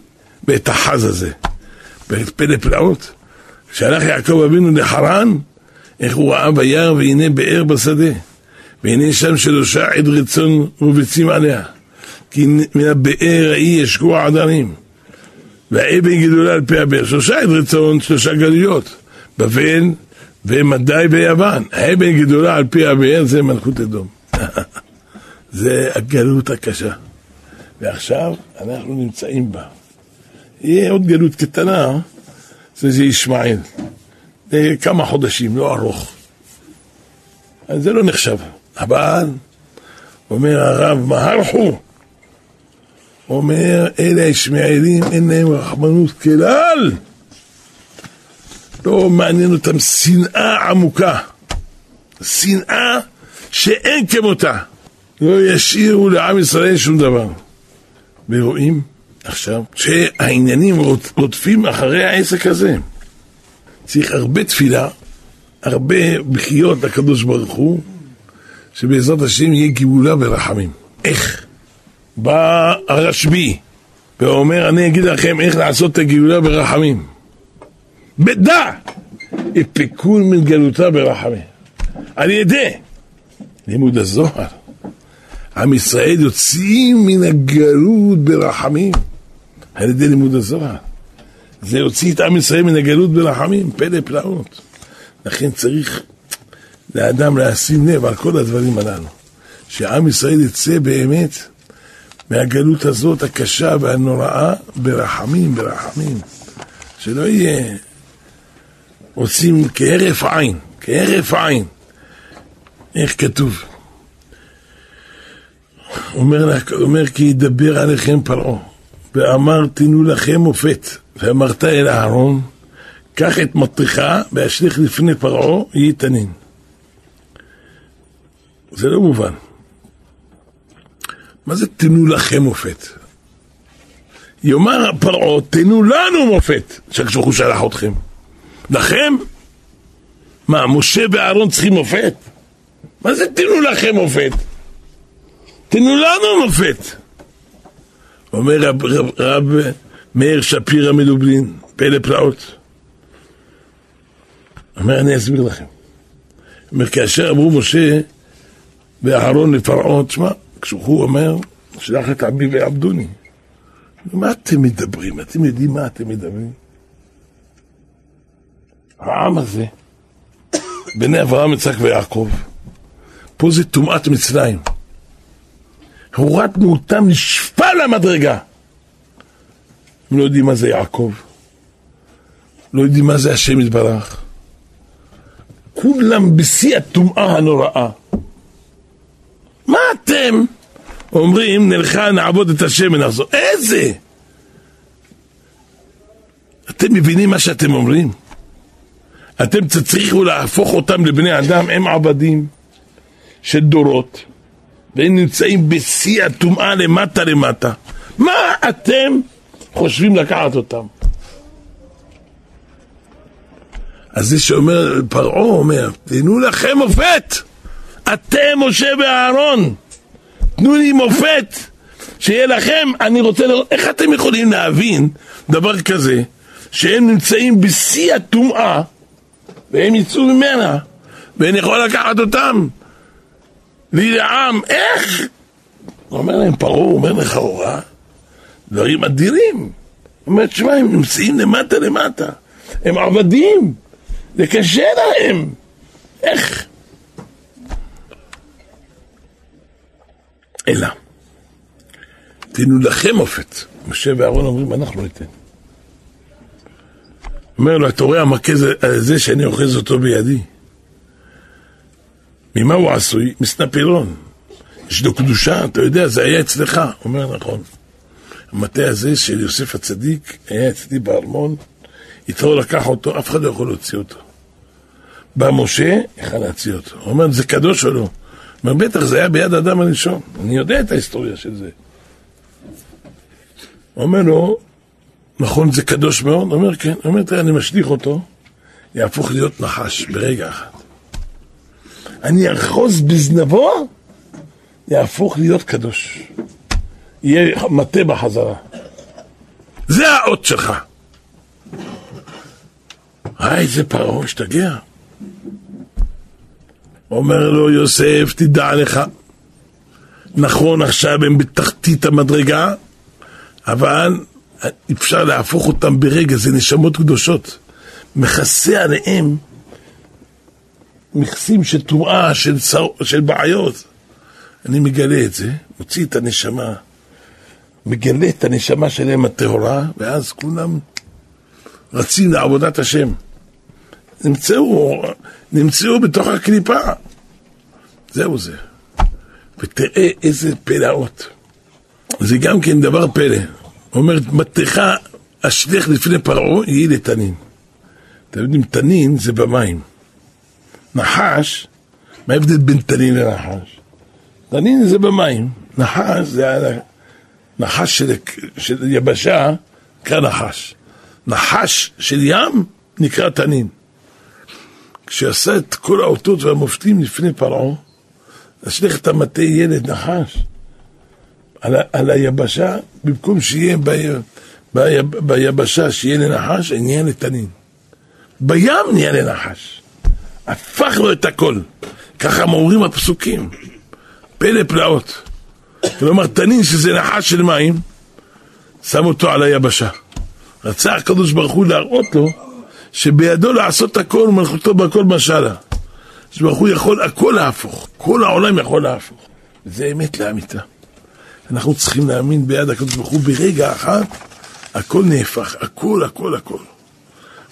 ואת החז הזה. פלא פלאות. כשהלך יעקב אבינו לחרן, איך הוא ראה ביער והנה באר בשדה. והנה שם שלושה עד רצון מובצים עליה, כי מן הבאר ההיא ישקו עדרים. והאבן גדולה על פי הבאר, שלושה עד רצון, שלושה גלויות, בבל ומדי ויוון. האבן גדולה על פי הבאר זה מלכות אדום. <laughs> זה הגלות הקשה. ועכשיו אנחנו נמצאים בה. יהיה עוד גלות קטנה, זה ישמעאל. כמה חודשים, לא ארוך. אז זה לא נחשב. אבל, אומר הרב מהרחו, אומר, אלה הישמעאלים אין להם רחמנות כלל. לא מעניין אותם שנאה עמוקה. שנאה שאין כמותה. לא ישאירו לעם ישראל שום דבר. ורואים עכשיו שהעניינים רודפים אחרי העסק הזה. צריך הרבה תפילה, הרבה בחיות לקדוש ברוך הוא, שבעזרת השם יהיה גאולה ורחמים. איך? בא הרשב"י ואומר, אני אגיד לכם איך לעשות את הגאולה ברחמים. בדע! יפקון מן גלותה ברחמים. על ידי לימוד הזוהר, עם ישראל יוצאים מן הגלות ברחמים על ידי לימוד הזוהר. זה יוציא את עם ישראל מן הגלות ברחמים, פלא פלאות. לכן צריך לאדם לשים לב על כל הדברים הללו. שעם ישראל יצא באמת מהגלות הזאת הקשה והנוראה ברחמים, ברחמים. שלא יהיה רוצים כהרף עין, כהרף עין. איך כתוב? אומר, אומר כי ידבר עליכם פרעה, ואמר תנו לכם מופת, ואמרת אל אהרון, קח את מטריך ואשליך לפני פרעה, יהי תנין. זה לא מובן. מה זה תנו לכם מופת? יאמר פרעה, תנו לנו מופת, הוא שלח אתכם. לכם? מה, משה ואהרון צריכים מופת? מה זה תנו לכם מופת? תנו לנו מופת. אומר רב, רב, רב מאיר שפירא מלובלין, פלא פלאות. אומר, אני אסביר לכם. אומר, כאשר אמרו משה ואהרון לפרעה, תשמע, כשהוא אומר, שלח את עמי ויעבדוני. מה אתם מדברים? אתם יודעים מה אתם מדברים? העם הזה, בני אברהם, יצחק ויעקב, פה זה טומאת מצרים. הורדנו אותם נשפע למדרגה. הם לא יודעים מה זה יעקב, לא יודעים מה זה השם יתברך. כולם בשיא הטומאה הנוראה. מה אתם אומרים, נלכה נעבוד את השם ונחזור? איזה? אתם מבינים מה שאתם אומרים? אתם תצליחו להפוך אותם לבני אדם, הם עבדים של דורות, והם נמצאים בשיא הטומאה למטה למטה. מה אתם חושבים לקחת אותם? אז זה שאומר, פרעה אומר, תנו לכם מופת, אתם משה ואהרון, תנו לי מופת, שיהיה לכם, אני רוצה לראות, איך אתם יכולים להבין דבר כזה, שהם נמצאים בשיא הטומאה והם יצאו ממנה, ואני יכול לקחת אותם לי לעם, איך? הוא אומר להם, פרעה, אומר לכאורה, דברים אדירים. אומר, תשמע, הם נמצאים למטה למטה, הם עבדים, זה קשה להם, איך? אלא, תנו לכם אופת. משה ואהרון אומרים, אנחנו ניתן. אומר לו, אתה רואה המכה הזה שאני אוחז אותו בידי? ממה הוא עשוי? מסנפרון. יש לו קדושה, אתה יודע, זה היה אצלך. אומר, נכון. המטה הזה של יוסף הצדיק היה אצלי בארמון, יתרו לקח אותו, אף אחד לא יכול להוציא אותו. בא משה, יכל להוציא אותו. הוא אומר, זה קדוש או לא? אומר, בטח, זה היה ביד האדם הראשון. אני יודע את ההיסטוריה של זה. הוא אומר לו, נכון, זה קדוש מאוד? הוא אומר, כן. הוא אומר, תראה, אני משליך אותו, יהפוך להיות נחש ברגע אחד. אני אחוז בזנבו, יהפוך להיות קדוש. יהיה מטה בחזרה. זה האות שלך. אה, איזה פרעה, השתגע. אומר לו יוסף, תדע לך, נכון עכשיו הם בתחתית המדרגה, אבל אפשר להפוך אותם ברגע, זה נשמות קדושות. מכסה עליהם מכסים של טומאה, של. של בעיות. אני מגלה את זה, מוציא את הנשמה, מגלה את הנשמה שלהם הטהורה, ואז כולם רצים לעבודת השם. נמצאו, נמצאו בתוך הקליפה. זהו זה. ותראה איזה פלאות. זה גם כן דבר פלא. אומרת, מטך אשליך לפני פרעה, יהי לתנין. אתם יודעים, תנין זה במים. נחש, מה ההבדל בין תנין לנחש? תנין זה במים, נחש זה נחש של, של יבשה נקרא נחש. נחש של ים נקרא תנין. כשעשה את כל האותות והמופתים לפני פרעה, אשליך את המטה ילד נחש. על, על היבשה, במקום שיהיה ב, ב, ביבשה שיהיה לנחש, נהיה לתנין. בים נהיה לנחש. הפך לו את הכל. ככה אומרים הפסוקים. פלא פלאות. כלומר, תנין שזה נחש של מים, שם אותו על היבשה. רצה הקדוש ברוך הוא להראות לו שבידו לעשות הכל ומלכותו בכל משלה. שברוך הוא יכול הכל להפוך, כל העולם יכול להפוך. זה אמת לאמיתה. אנחנו צריכים להאמין ביד הקדוש ברוך הוא ברגע אחד, הכל נהפך, הכל, הכל, הכל.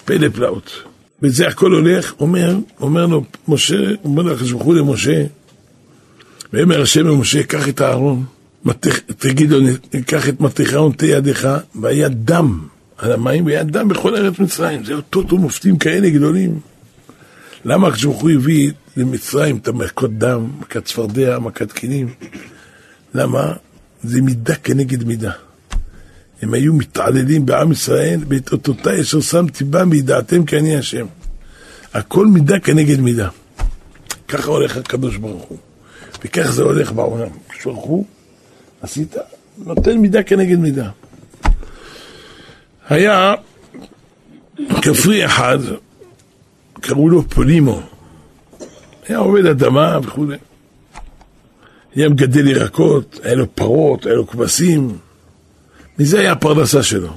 פלא פלאות. וזה הכל הולך, אומר, אומר לו משה, אומר לו הקדוש ברוך הוא למשה, ויאמר השם למשה, קח את הארון, תגיד לו, קח את מטך ונטה ידיך, והיה דם על המים, והיה דם בכל ארץ מצרים. זה אותו מופתים כאלה גדולים. למה הקדוש הוא הביא למצרים את המכות דם, מכת צפרדע, מכת קינים? למה? זה מידה כנגד מידה. הם היו מתעללים בעם ישראל, ואת אותותי אשר שמתי בם בידעתם כי אני השם. הכל מידה כנגד מידה. ככה הולך הקדוש ברוך הוא. וכך זה הולך בעולם. הוא, עשית, נותן מידה כנגד מידה. היה כפרי אחד, קראו לו פולימו. היה עובד אדמה וכו'. היה מגדל ירקות, היה לו פרות, היה לו כבשים. מזה היה הפרנסה שלו.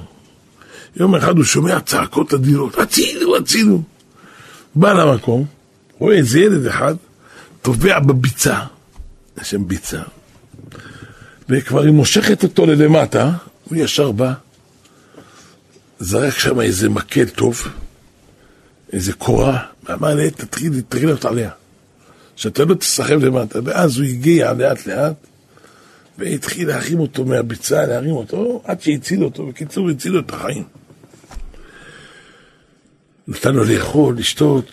יום אחד הוא שומע צעקות אדירות, הצילו, הצילו. בא למקום, רואה איזה ילד אחד, טובע בביצה, יש שם ביצה, וכבר היא מושכת אותו ללמטה, הוא ישר בא, זרק שם איזה מקל טוב, איזה קורה, ואמר לה, תתחיל, תתחיל אותה עליה. שאתה לא תסחב למטה. ואז הוא הגיע לאט לאט, והתחיל להרים אותו מהביצה, להרים אותו, עד שהציל אותו. בקיצור, הציל לו את החיים. נתן לו לאכול, לשתות,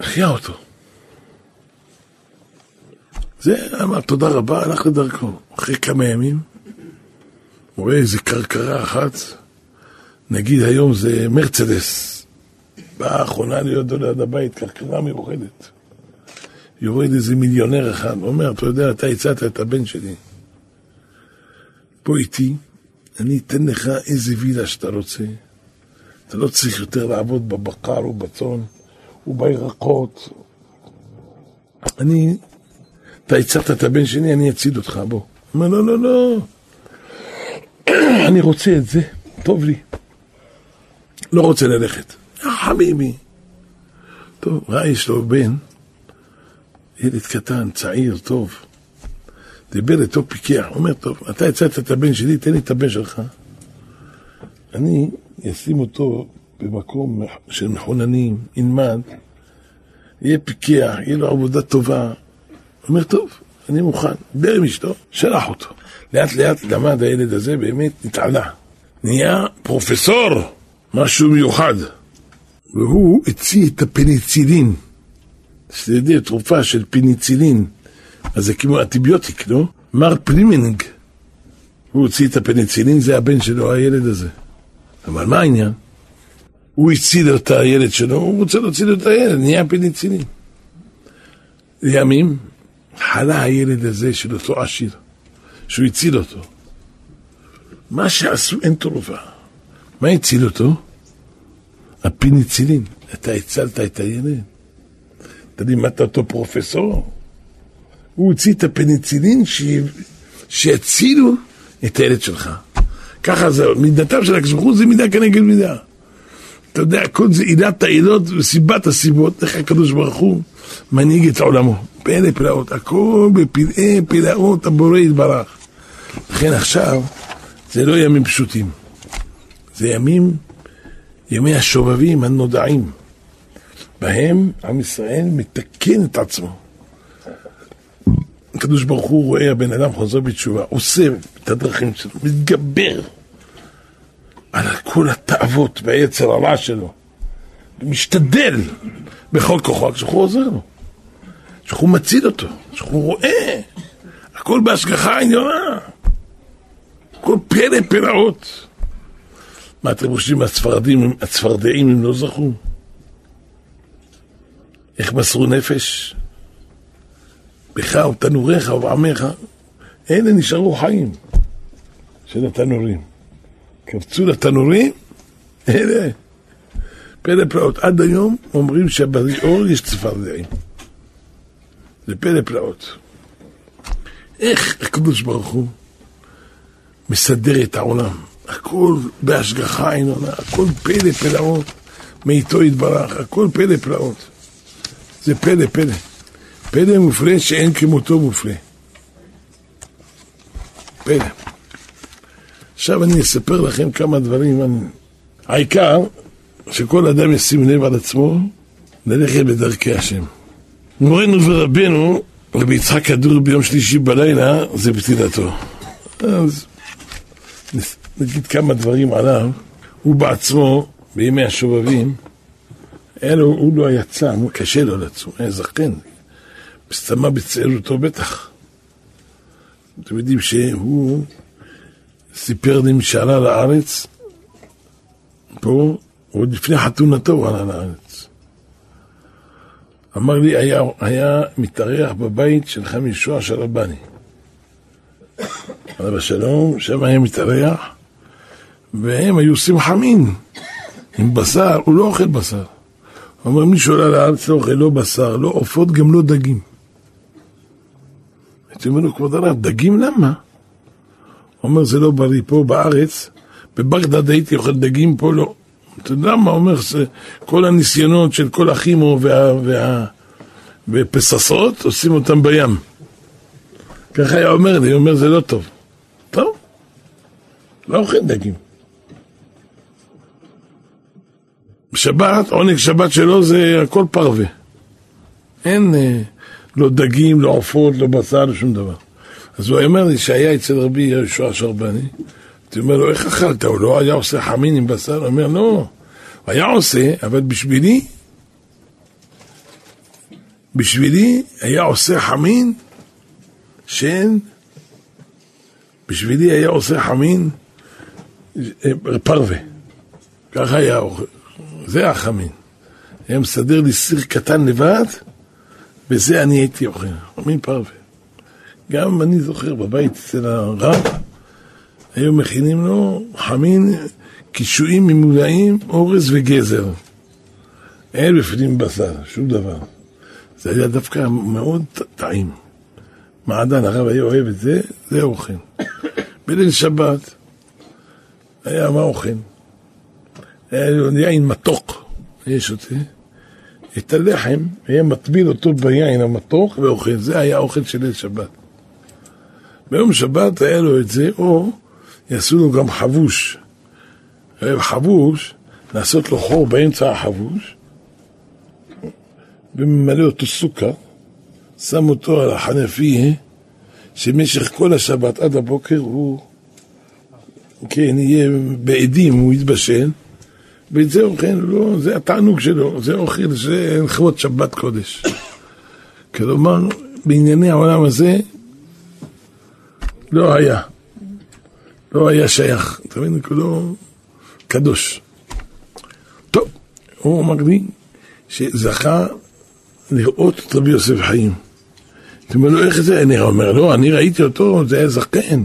החיה אותו. זה אמר תודה רבה, הלך לדרכו. אחרי כמה ימים, הוא רואה איזה קרקרה אחת, נגיד היום זה מרצדס, באה האחרונה להיות ליד הבית, קרקרה מיוחדת. יורד איזה מיליונר אחד, אומר, אתה יודע, אתה הצעת את הבן שלי. פה איתי, אני אתן לך איזה וילה שאתה רוצה. אתה לא צריך יותר לעבוד בבקר ובצאן ובירקות. אני, אתה הצעת את הבן שלי, אני אציל אותך, בוא. אומר, לא, לא, לא. <clears throat> אני רוצה את זה, טוב לי. לא רוצה ללכת. חביבי. טוב, ראה יש לו בן, ילד קטן, צעיר, טוב. דיבר איתו פיקח, אומר, טוב, אתה הצעת את הבן שלי, תן לי את הבן שלך. אני אשים אותו במקום של מחוננים, ילמד, יהיה פיקח, יהיה לו עבודה טובה. אומר, טוב, אני מוכן. דיבר עם אשתו, שלח אותו. לאט לאט למד הילד הזה, באמת נתעלה. נהיה פרופסור, משהו מיוחד. והוא הציע את הפניצילין. שתדעי, תרופה של פניצילין, אז זה כמו אנטיביוטיק, לא? מר פלימינג, הוא הוציא את הפניצילין, זה הבן שלו, הילד הזה. אבל מה העניין? הוא הציל את הילד שלו, הוא רוצה להוציא לו את הילד, נהיה פניצילין. לימים חלה הילד הזה של אותו עשיר, שהוא הציל אותו. מה שעשו אין תרופה. מה הציל אותו? הפניצילין. אתה הצלת את הילד. אתה לימדת אותו פרופסור? הוא הוציא את הפניצילין שיצילו את הילד שלך. ככה זה, מידתם של הקדוש זה מידה כנגד מידה. אתה יודע, כל זה עילת העילות וסיבת הסיבות, איך הקדוש ברוך הוא מנהיג את עולמו. פלא פלאות, הכל בפלאי פלאות הבורא יתברך. לכן עכשיו, זה לא ימים פשוטים. זה ימים, ימי השובבים הנודעים. בהם עם ישראל מתקן את עצמו. הקדוש ברוך הוא רואה הבן אדם חוזר בתשובה, עושה את הדרכים שלו, מתגבר על כל התאוות והיצר הרע שלו, ומשתדל בכל כוחו, כשהוא עוזר לו, כשהוא מציל אותו, כשהוא רואה, הכל בהשגחה עניונה, הכל פלא פלאות. מה אתם חושבים, הצפרדים, הצפרדעים הם לא זכו? איך מסרו נפש? בך ובתנוריך ובעמך, אלה נשארו חיים של התנורים. קפצו לתנורים, אלה. פלא פלאות. עד היום אומרים שבאור יש צפרדעים. זה פלא פלאות. איך הקדוש ברוך הוא מסדר את העולם. הכל בהשגחה עינונה, הכל פלא פלאות, מאיתו יתברך, הכל פלא פלאות. זה פלא פלא. פלא מופלא שאין כמותו מופלא. פלא. עכשיו אני אספר לכם כמה דברים. אני... העיקר שכל אדם ישים לב על עצמו ללכת בדרכי השם. מורנו ורבנו, רבי יצחק כדור ביום שלישי בלילה, זה פתילתו. אז נגיד כמה דברים עליו. הוא בעצמו, בימי השובבים, אלו, הוא לא היה צם, קשה לו לצום, היה זקן. מסתמה בצעירותו בטח. אתם יודעים שהוא סיפר לי משעלה לארץ, פה, עוד לפני חתונתו הוא עלה לארץ. אמר לי, היה, היה מתארח בבית של חמי של רבני. עליו השלום, שם היה מתארח, והם היו עושים חמין עם בשר, הוא לא אוכל בשר. הוא אומר, מי שעולה לארץ לא אוכל לא בשר, לא עופות, גם לא דגים. הייתי אומר לו, כבוד הרב, דגים למה? הוא אומר, זה לא בריא פה בארץ, בבגדד הייתי אוכל דגים, פה לא. אתה יודע מה אומר, כל הניסיונות של כל הכימו וה, וה, ופססות, עושים אותם בים. ככה היה אומר לי, הוא אומר, זה לא טוב. טוב, לא אוכל דגים. בשבת, עונג שבת שלו זה הכל פרווה. אין אה, לא דגים, לא עופות, לא בשר, לא שום דבר. אז הוא אומר לי שהיה אצל רבי יהושע שרבני, הייתי אומר לו, איך אכלת? הוא לא היה עושה חמין עם בשר? הוא אומר, לא, הוא היה עושה, אבל בשבילי, בשבילי היה עושה חמין שאין, בשבילי היה עושה חמין אה, פרווה. ככה היה אוכל. זה החמין. היה מסדר לי סיר קטן לבד, וזה אני הייתי אוכל. חמין פרווה. גם אני זוכר בבית אצל הרב, היו מכינים לו חמין, קישואים ממולאים, אורז וגזר. אין בפנים בשר, שום דבר. זה היה דווקא מאוד טעים. מעדן, הרב היה אוהב את זה, זה אוכל. בליל שבת היה מה אוכל? היה לו יין מתוק, היה שותה. את הלחם היה מטביל אותו ביין המתוק ואוכל. זה היה אוכל של ליל שבת. ביום שבת היה לו את זה, או יעשו לו גם חבוש. חבוש, לעשות לו חור באמצע החבוש, וממלא אותו סוכר, שם אותו על החנפי, שמשך כל השבת עד הבוקר הוא, כן, יהיה בעדים, הוא יתבשל, ואת זה אוכל, לא, זה התענוג שלו, זה אוכל, זה לכבוד שבת קודש. <coughs> כלומר, בענייני העולם הזה, לא היה. לא היה שייך, אתה מבין? כולו קדוש. טוב, הוא אמר לי שזכה לראות את רבי יוסף חיים. אתה אומר לו, איך זה? אני אומר, לא, אני ראיתי אותו, זה היה זקן.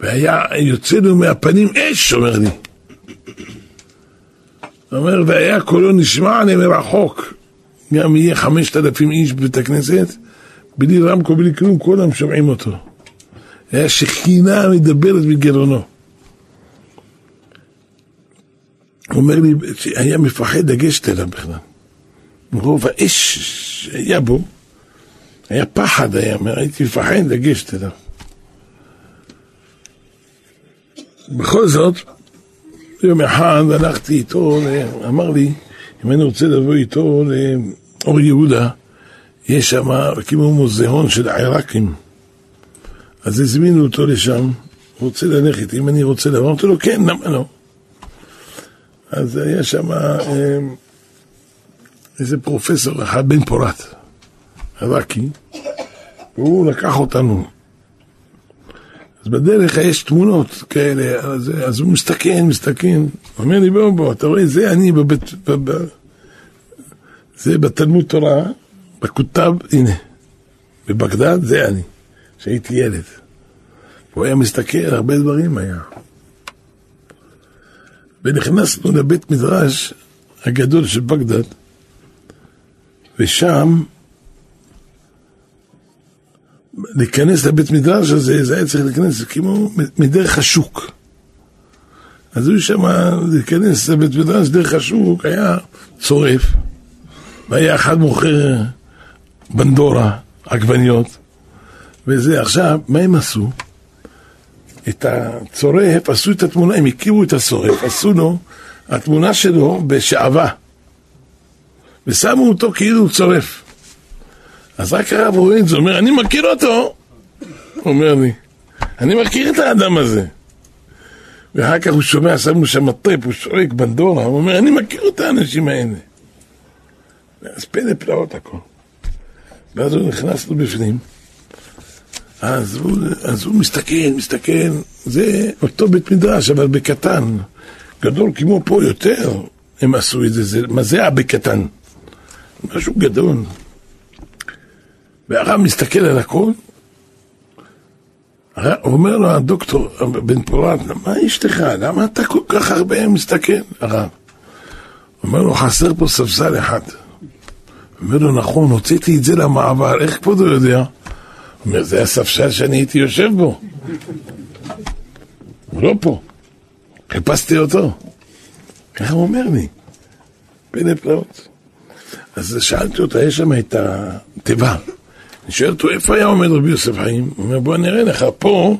והיה יוצא לו מהפנים אש, אומר לי. אומר, והיה קולו נשמע עליהם מרחוק. גם יהיה חמשת אלפים איש בבית הכנסת, בלי רמקו, בלי כלום, כולם שומעים אותו. היה שכינה מדברת בגרונו. הוא אומר לי שהיה מפחד לגשת אליו בכלל. מרוב האש שהיה בו, היה פחד, היה, הייתי מפחד לגשת אליו. בכל זאת, יום אחד הלכתי איתו, אמר לי, אם אני רוצה לבוא איתו לאור יהודה, יש שם, הקימו מוזיאון של עיראקים. אז הזמינו אותו לשם, רוצה ללכת, אם אני רוצה לבוא, אמרתי לו, כן, למה לא? אז היה שם אה, איזה פרופסור אחד, בן פורת, עיראקי, והוא לקח אותנו. אז בדרך יש תמונות כאלה, אז, אז הוא מסתכן, מסתכן, אומר לי, בוא, בוא, אתה רואה, זה אני בבית, בב, זה בתלמוד תורה, בכותב, הנה, בבגדד זה אני, כשהייתי ילד. הוא היה מסתכל, הרבה דברים היה. ונכנסנו לבית מדרש הגדול של בגדד, ושם להיכנס לבית מדרש הזה, זה היה צריך להיכנס כמו מדרך השוק. אז הוא שם להיכנס לבית מדרש דרך השוק, היה צורף, והיה אחד מוכר בנדורה, עגבניות, וזה. עכשיו, מה הם עשו? את הצורף, עשו את התמונה, הם הכירו את הצורף, עשו לו, התמונה שלו בשעווה, ושמו אותו כאילו הוא צורף. אז רק הרב רואה את זה, אומר, אני מכיר אותו, אומר לי, אני מכיר את האדם הזה. ואחר כך הוא שומע, שמנו שם טריפ, הוא שורק בנדורה, הוא אומר, אני מכיר את האנשים האלה. אז פלא פלאות הכל. ואז הוא נכנס לו בפנים, אז הוא, אז הוא מסתכל, מסתכל, זה אותו בית מדרש, אבל בקטן. גדול כמו פה יותר, הם עשו את זה, זה מה זה היה בקטן? משהו גדול. והרב מסתכל על הכל, אומר לו הדוקטור בן פורת, מה אשתך? למה אתה כל כך הרבה מסתכל? הרב. אומר לו, חסר פה ספסל אחד. אומר לו, נכון, הוצאתי את זה למעבר, איך כבודו יודע? אומר, זה הספסל שאני הייתי יושב בו. הוא לא פה. חיפשתי אותו. ככה הוא אומר לי. פלא פלאות. אז שאלתי אותה, יש שם את התיבה. אני שואל אותו, איפה היה עומד רבי יוסף חיים? הוא אומר, בוא נראה לך, פה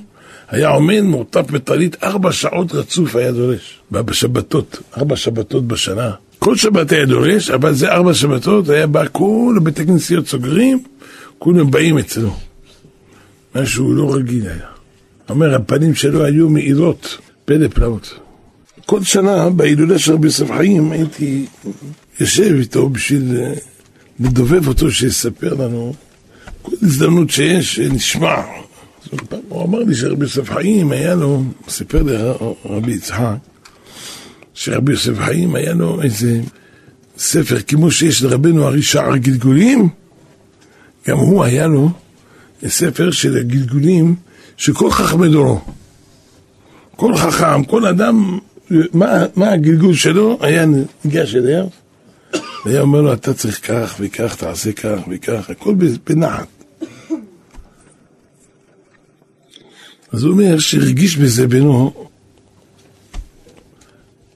היה עומד מורטף בטלית, ארבע שעות רצוף היה דורש, בשבתות, ארבע שבתות בשנה. כל שבת היה דורש, אבל זה ארבע שבתות, היה בא כל בתי כנסיות סוגרים, כולם באים אצלו. משהו לא רגיל היה. אומר, הפנים שלו היו מאירות, פלא פלאות. כל שנה בהילולה של רבי יוסף חיים הייתי יושב איתו בשביל אה, לדובב אותו שיספר לנו כל הזדמנות שיש, נשמע. הוא אמר לי שרבי יוסף חיים היה לו, סיפר לי רבי יצחק, שרבי יוסף חיים היה לו איזה ספר כמו שיש לרבנו ארי שער גלגולים, גם הוא היה לו ספר של הגלגולים של כל חכמי דורו. כל חכם, כל אדם, מה, מה הגלגול שלו, היה ניגש אליו, והיה אומר לו, אתה צריך כך וכך, תעשה כך וכך, הכל בנחת. אז הוא אומר שהרגיש בזה בינו,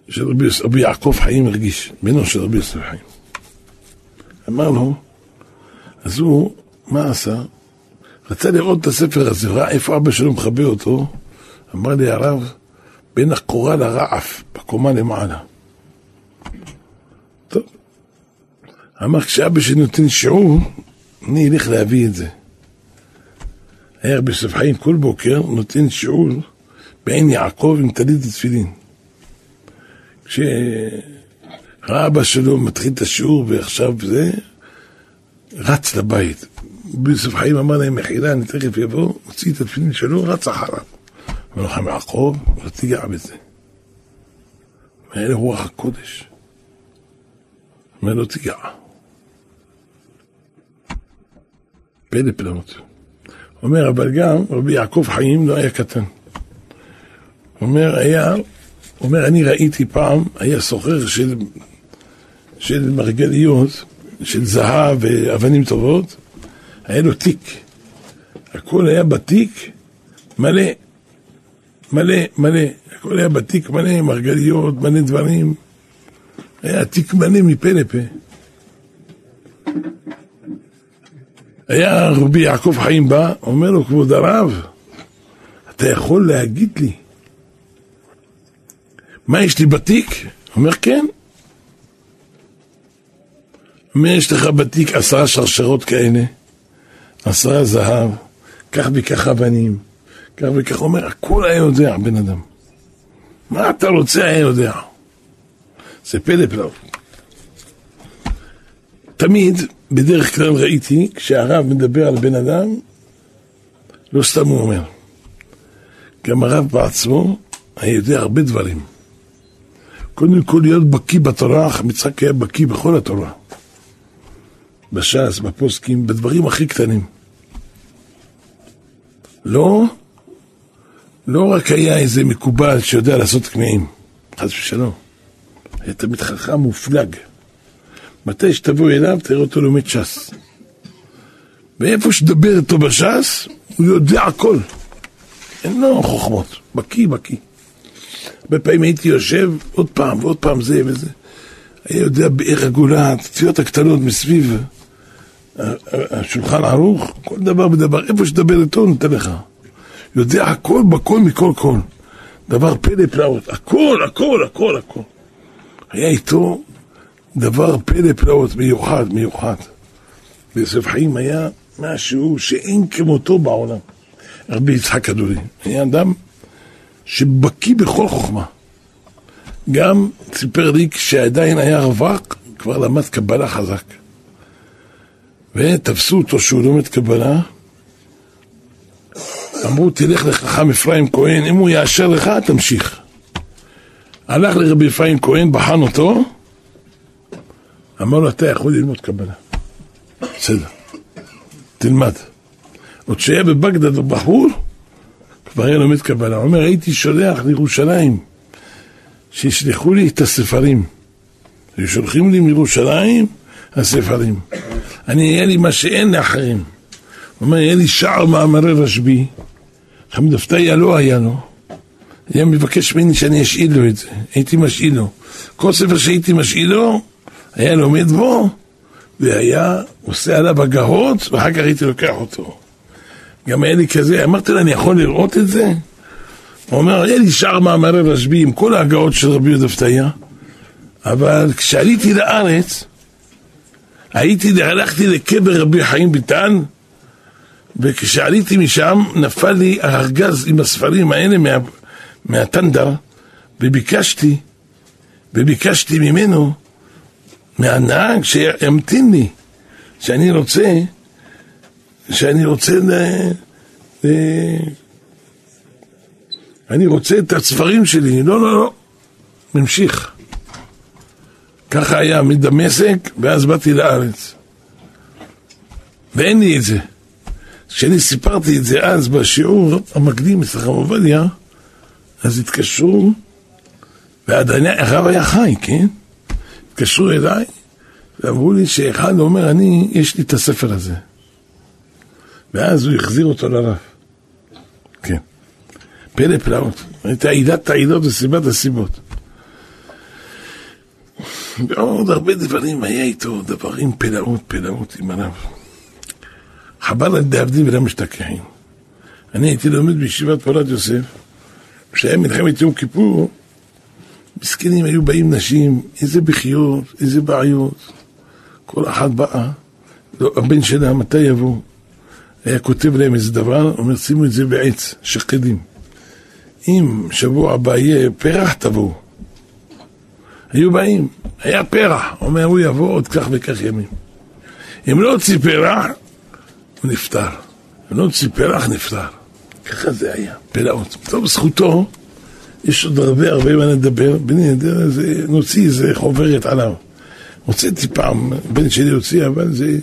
של רבי, יעקב חיים הרגיש, בינו של רבי יוסף חיים. אמר לו, אז הוא, מה עשה? רצה לראות את הספר הזה, ראה איפה אבא שלו מכבה אותו, אמר לי הרב, בין הקורה לרעף, בקומה למעלה. טוב. אמר, כשאבא שלי נותן שיעור, אני אלך להביא את זה. היה רבי יוסף חיים כל בוקר נותן שיעור בעין יעקב עם טלית ותפילין. כשראה אבא שלו מתחיל את השיעור ועכשיו זה, רץ לבית. רבי יוסף חיים אמר להם, מחילה, אני תכף יבוא, הוציא את התפילין שלו, רץ אחריו. אומר לכם, יעקב, לא תיגע בזה. מאלה רוח הקודש. אומר, לא תיגע. פלא פלאות. אומר, אבל גם רבי יעקב חיים לא היה קטן. אומר, היה, אומר, אני ראיתי פעם, היה סוחר של, של מרגליות, של זהב ואבנים טובות, היה לו תיק. הכל היה בתיק מלא, מלא, מלא. הכל היה בתיק מלא, מרגליות, מלא דברים. היה תיק מלא מפה לפה. היה רבי יעקב חיים בא, אומר לו, כבוד הרב, אתה יכול להגיד לי מה יש לי בתיק? אומר, כן. אומר, יש לך בתיק עשרה שרשרות כאלה, עשרה זהב, כך וכך אבנים, כך וכך, אומר, הכל היה יודע, בן אדם. מה אתה רוצה היה יודע. זה פלא פלא. תמיד בדרך כלל ראיתי, כשהרב מדבר על בן אדם, לא סתם הוא אומר. גם הרב בעצמו היה יודע הרבה דברים. קודם כל להיות בקיא בתורה, מצחק היה בקיא בכל התורה. בש"ס, בפוסקים, בדברים הכי קטנים. לא, לא רק היה איזה מקובל שיודע לעשות קמעים, חס ושלום. היה תמיד חכם מופלג. מתי שתבוא אליו, תראה אותו לומד ש"ס. ואיפה שתדבר איתו בש"ס, הוא יודע הכל. אין לו חוכמות, בקיא, בקיא. הרבה פעמים הייתי יושב עוד פעם ועוד פעם זה וזה. היה יודע בערך הגולה, הציציות הקטנות מסביב השולחן ערוך, כל דבר ודבר, איפה שתדבר איתו נותן לך. יודע הכל בכל מכל כל. דבר פלא פלאות, הכל, הכל, הכל, הכל. היה איתו דבר פלא פלאות מיוחד, מיוחד. ויוסף חיים היה משהו שאין כמותו בעולם. רבי יצחק אדוני, היה אדם שבקיא בכל חוכמה. גם סיפר לי כשעדיין היה רווק, כבר למד קבלה חזק. ותפסו אותו שהוא לומד קבלה, אמרו תלך לחכם אפרים כהן, אם הוא יאשר לך תמשיך. הלך לרבי אפרים כהן, בחן אותו, אמר לו אתה יכול ללמוד קבלה. בסדר, תלמד. עוד שהיה בבגדד בחור, כבר היה לומד קבלה. הוא אומר, הייתי שולח לירושלים, שישלחו לי את הספרים. היו שולחים לי מירושלים הספרים. אני, היה לי מה שאין לאחרים. הוא אומר, היה לי שער מאמרי רשב"י, חמיד הפתיה לא היה לו. היה מבקש ממני שאני אשאיל לו את זה, הייתי משאיל לו. כל ספר שהייתי משאיל לו, היה לומד בו, והיה עושה עליו הגהות, ואחר כך הייתי לוקח אותו. גם היה לי כזה, אמרתי לו, אני יכול לראות את זה? הוא אומר, היה לי שער מאמרי רשב"י עם כל ההגהות של רבי יהודה פתיה, אבל כשעליתי לארץ, הייתי, הלכתי לקבר רבי חיים ביטן, וכשעליתי משם, נפל לי הארגז עם הספרים האלה מה, מהטנדר, וביקשתי, וביקשתי ממנו, מהנהג, שימתין לי, שאני רוצה, שאני רוצה ל... ל... אני רוצה את הספרים שלי, לא, לא, לא, ממשיך. ככה היה מדמשק, ואז באתי לארץ. ואין לי את זה. כשאני סיפרתי את זה אז בשיעור המקדים אצל חם עובדיה, אז התקשרו, והרב היה חי, כן? התקשרו אליי, ואמרו לי שאחד אומר, אני, יש לי את הספר הזה. ואז הוא החזיר אותו לרב. כן. פלא פלאות. הייתה עידת העידות וסיבת הסיבות. ועוד הרבה דברים היה איתו, דברים פלאות, פלאות עם הרב. חבל על דעבדים ולא משתכחים. אני הייתי לומד בישיבת פולת יוסף, כשהיה מלחמת יום כיפור, מסכנים היו באים נשים, איזה בחיות, איזה בעיות. כל אחת באה, לא, הבן שלה, מתי יבוא? היה כותב להם איזה דבר, אומר, שימו את זה בעץ, שקדים. אם שבוע הבא יהיה פרח, תבואו. היו באים, היה פרח, אומר, הוא יבוא עוד כך וכך ימים. אם לא הוציא פרח, הוא נפטר. אם לא הוציא פרח, נפטר. ככה זה היה, פלאות. טוב, זכותו, יש עוד הרבה הרבה מה לדבר, בני נוציא איזה חוברת עליו. הוצאתי פעם, בן שלי הוציא, אבל זה...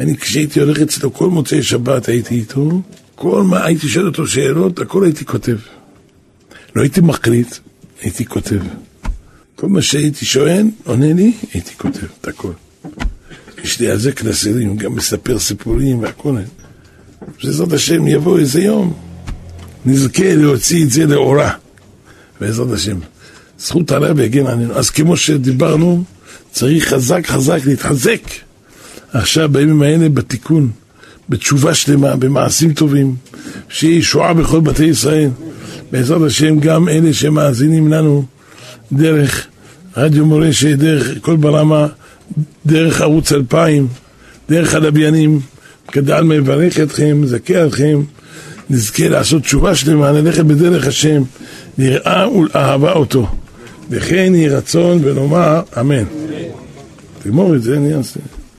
אני כשהייתי הולך אצלו כל מוצאי שבת הייתי איתו, כל מה הייתי שואל אותו שאלות, הכל הייתי כותב. לא הייתי מקליט, הייתי כותב. כל מה שהייתי שואל, עונה לי, הייתי כותב את הכל. יש לי על זה קלסרים, גם מספר סיפורים והכל. בעזרת השם יבוא איזה יום, נזכה להוציא את זה לאורה. בעזרת השם. זכות הרב יגן עלינו. אז כמו שדיברנו, צריך חזק חזק להתחזק. עכשיו בימים האלה בתיקון, בתשובה שלמה, במעשים טובים, שיהיה ישועה בכל בתי ישראל. בעזרת השם גם אלה שמאזינים לנו דרך רדיו מורשת, דרך כל ברמה, דרך ערוץ 2000, דרך הלוויינים, כדאל מברך אתכם, מזכה אתכם, נזכה לעשות תשובה שלמה, ללכת בדרך השם, נראה ולאהבה אותו. וכן יהי רצון ונאמר אמן. תגמור את זה, אני אעשה.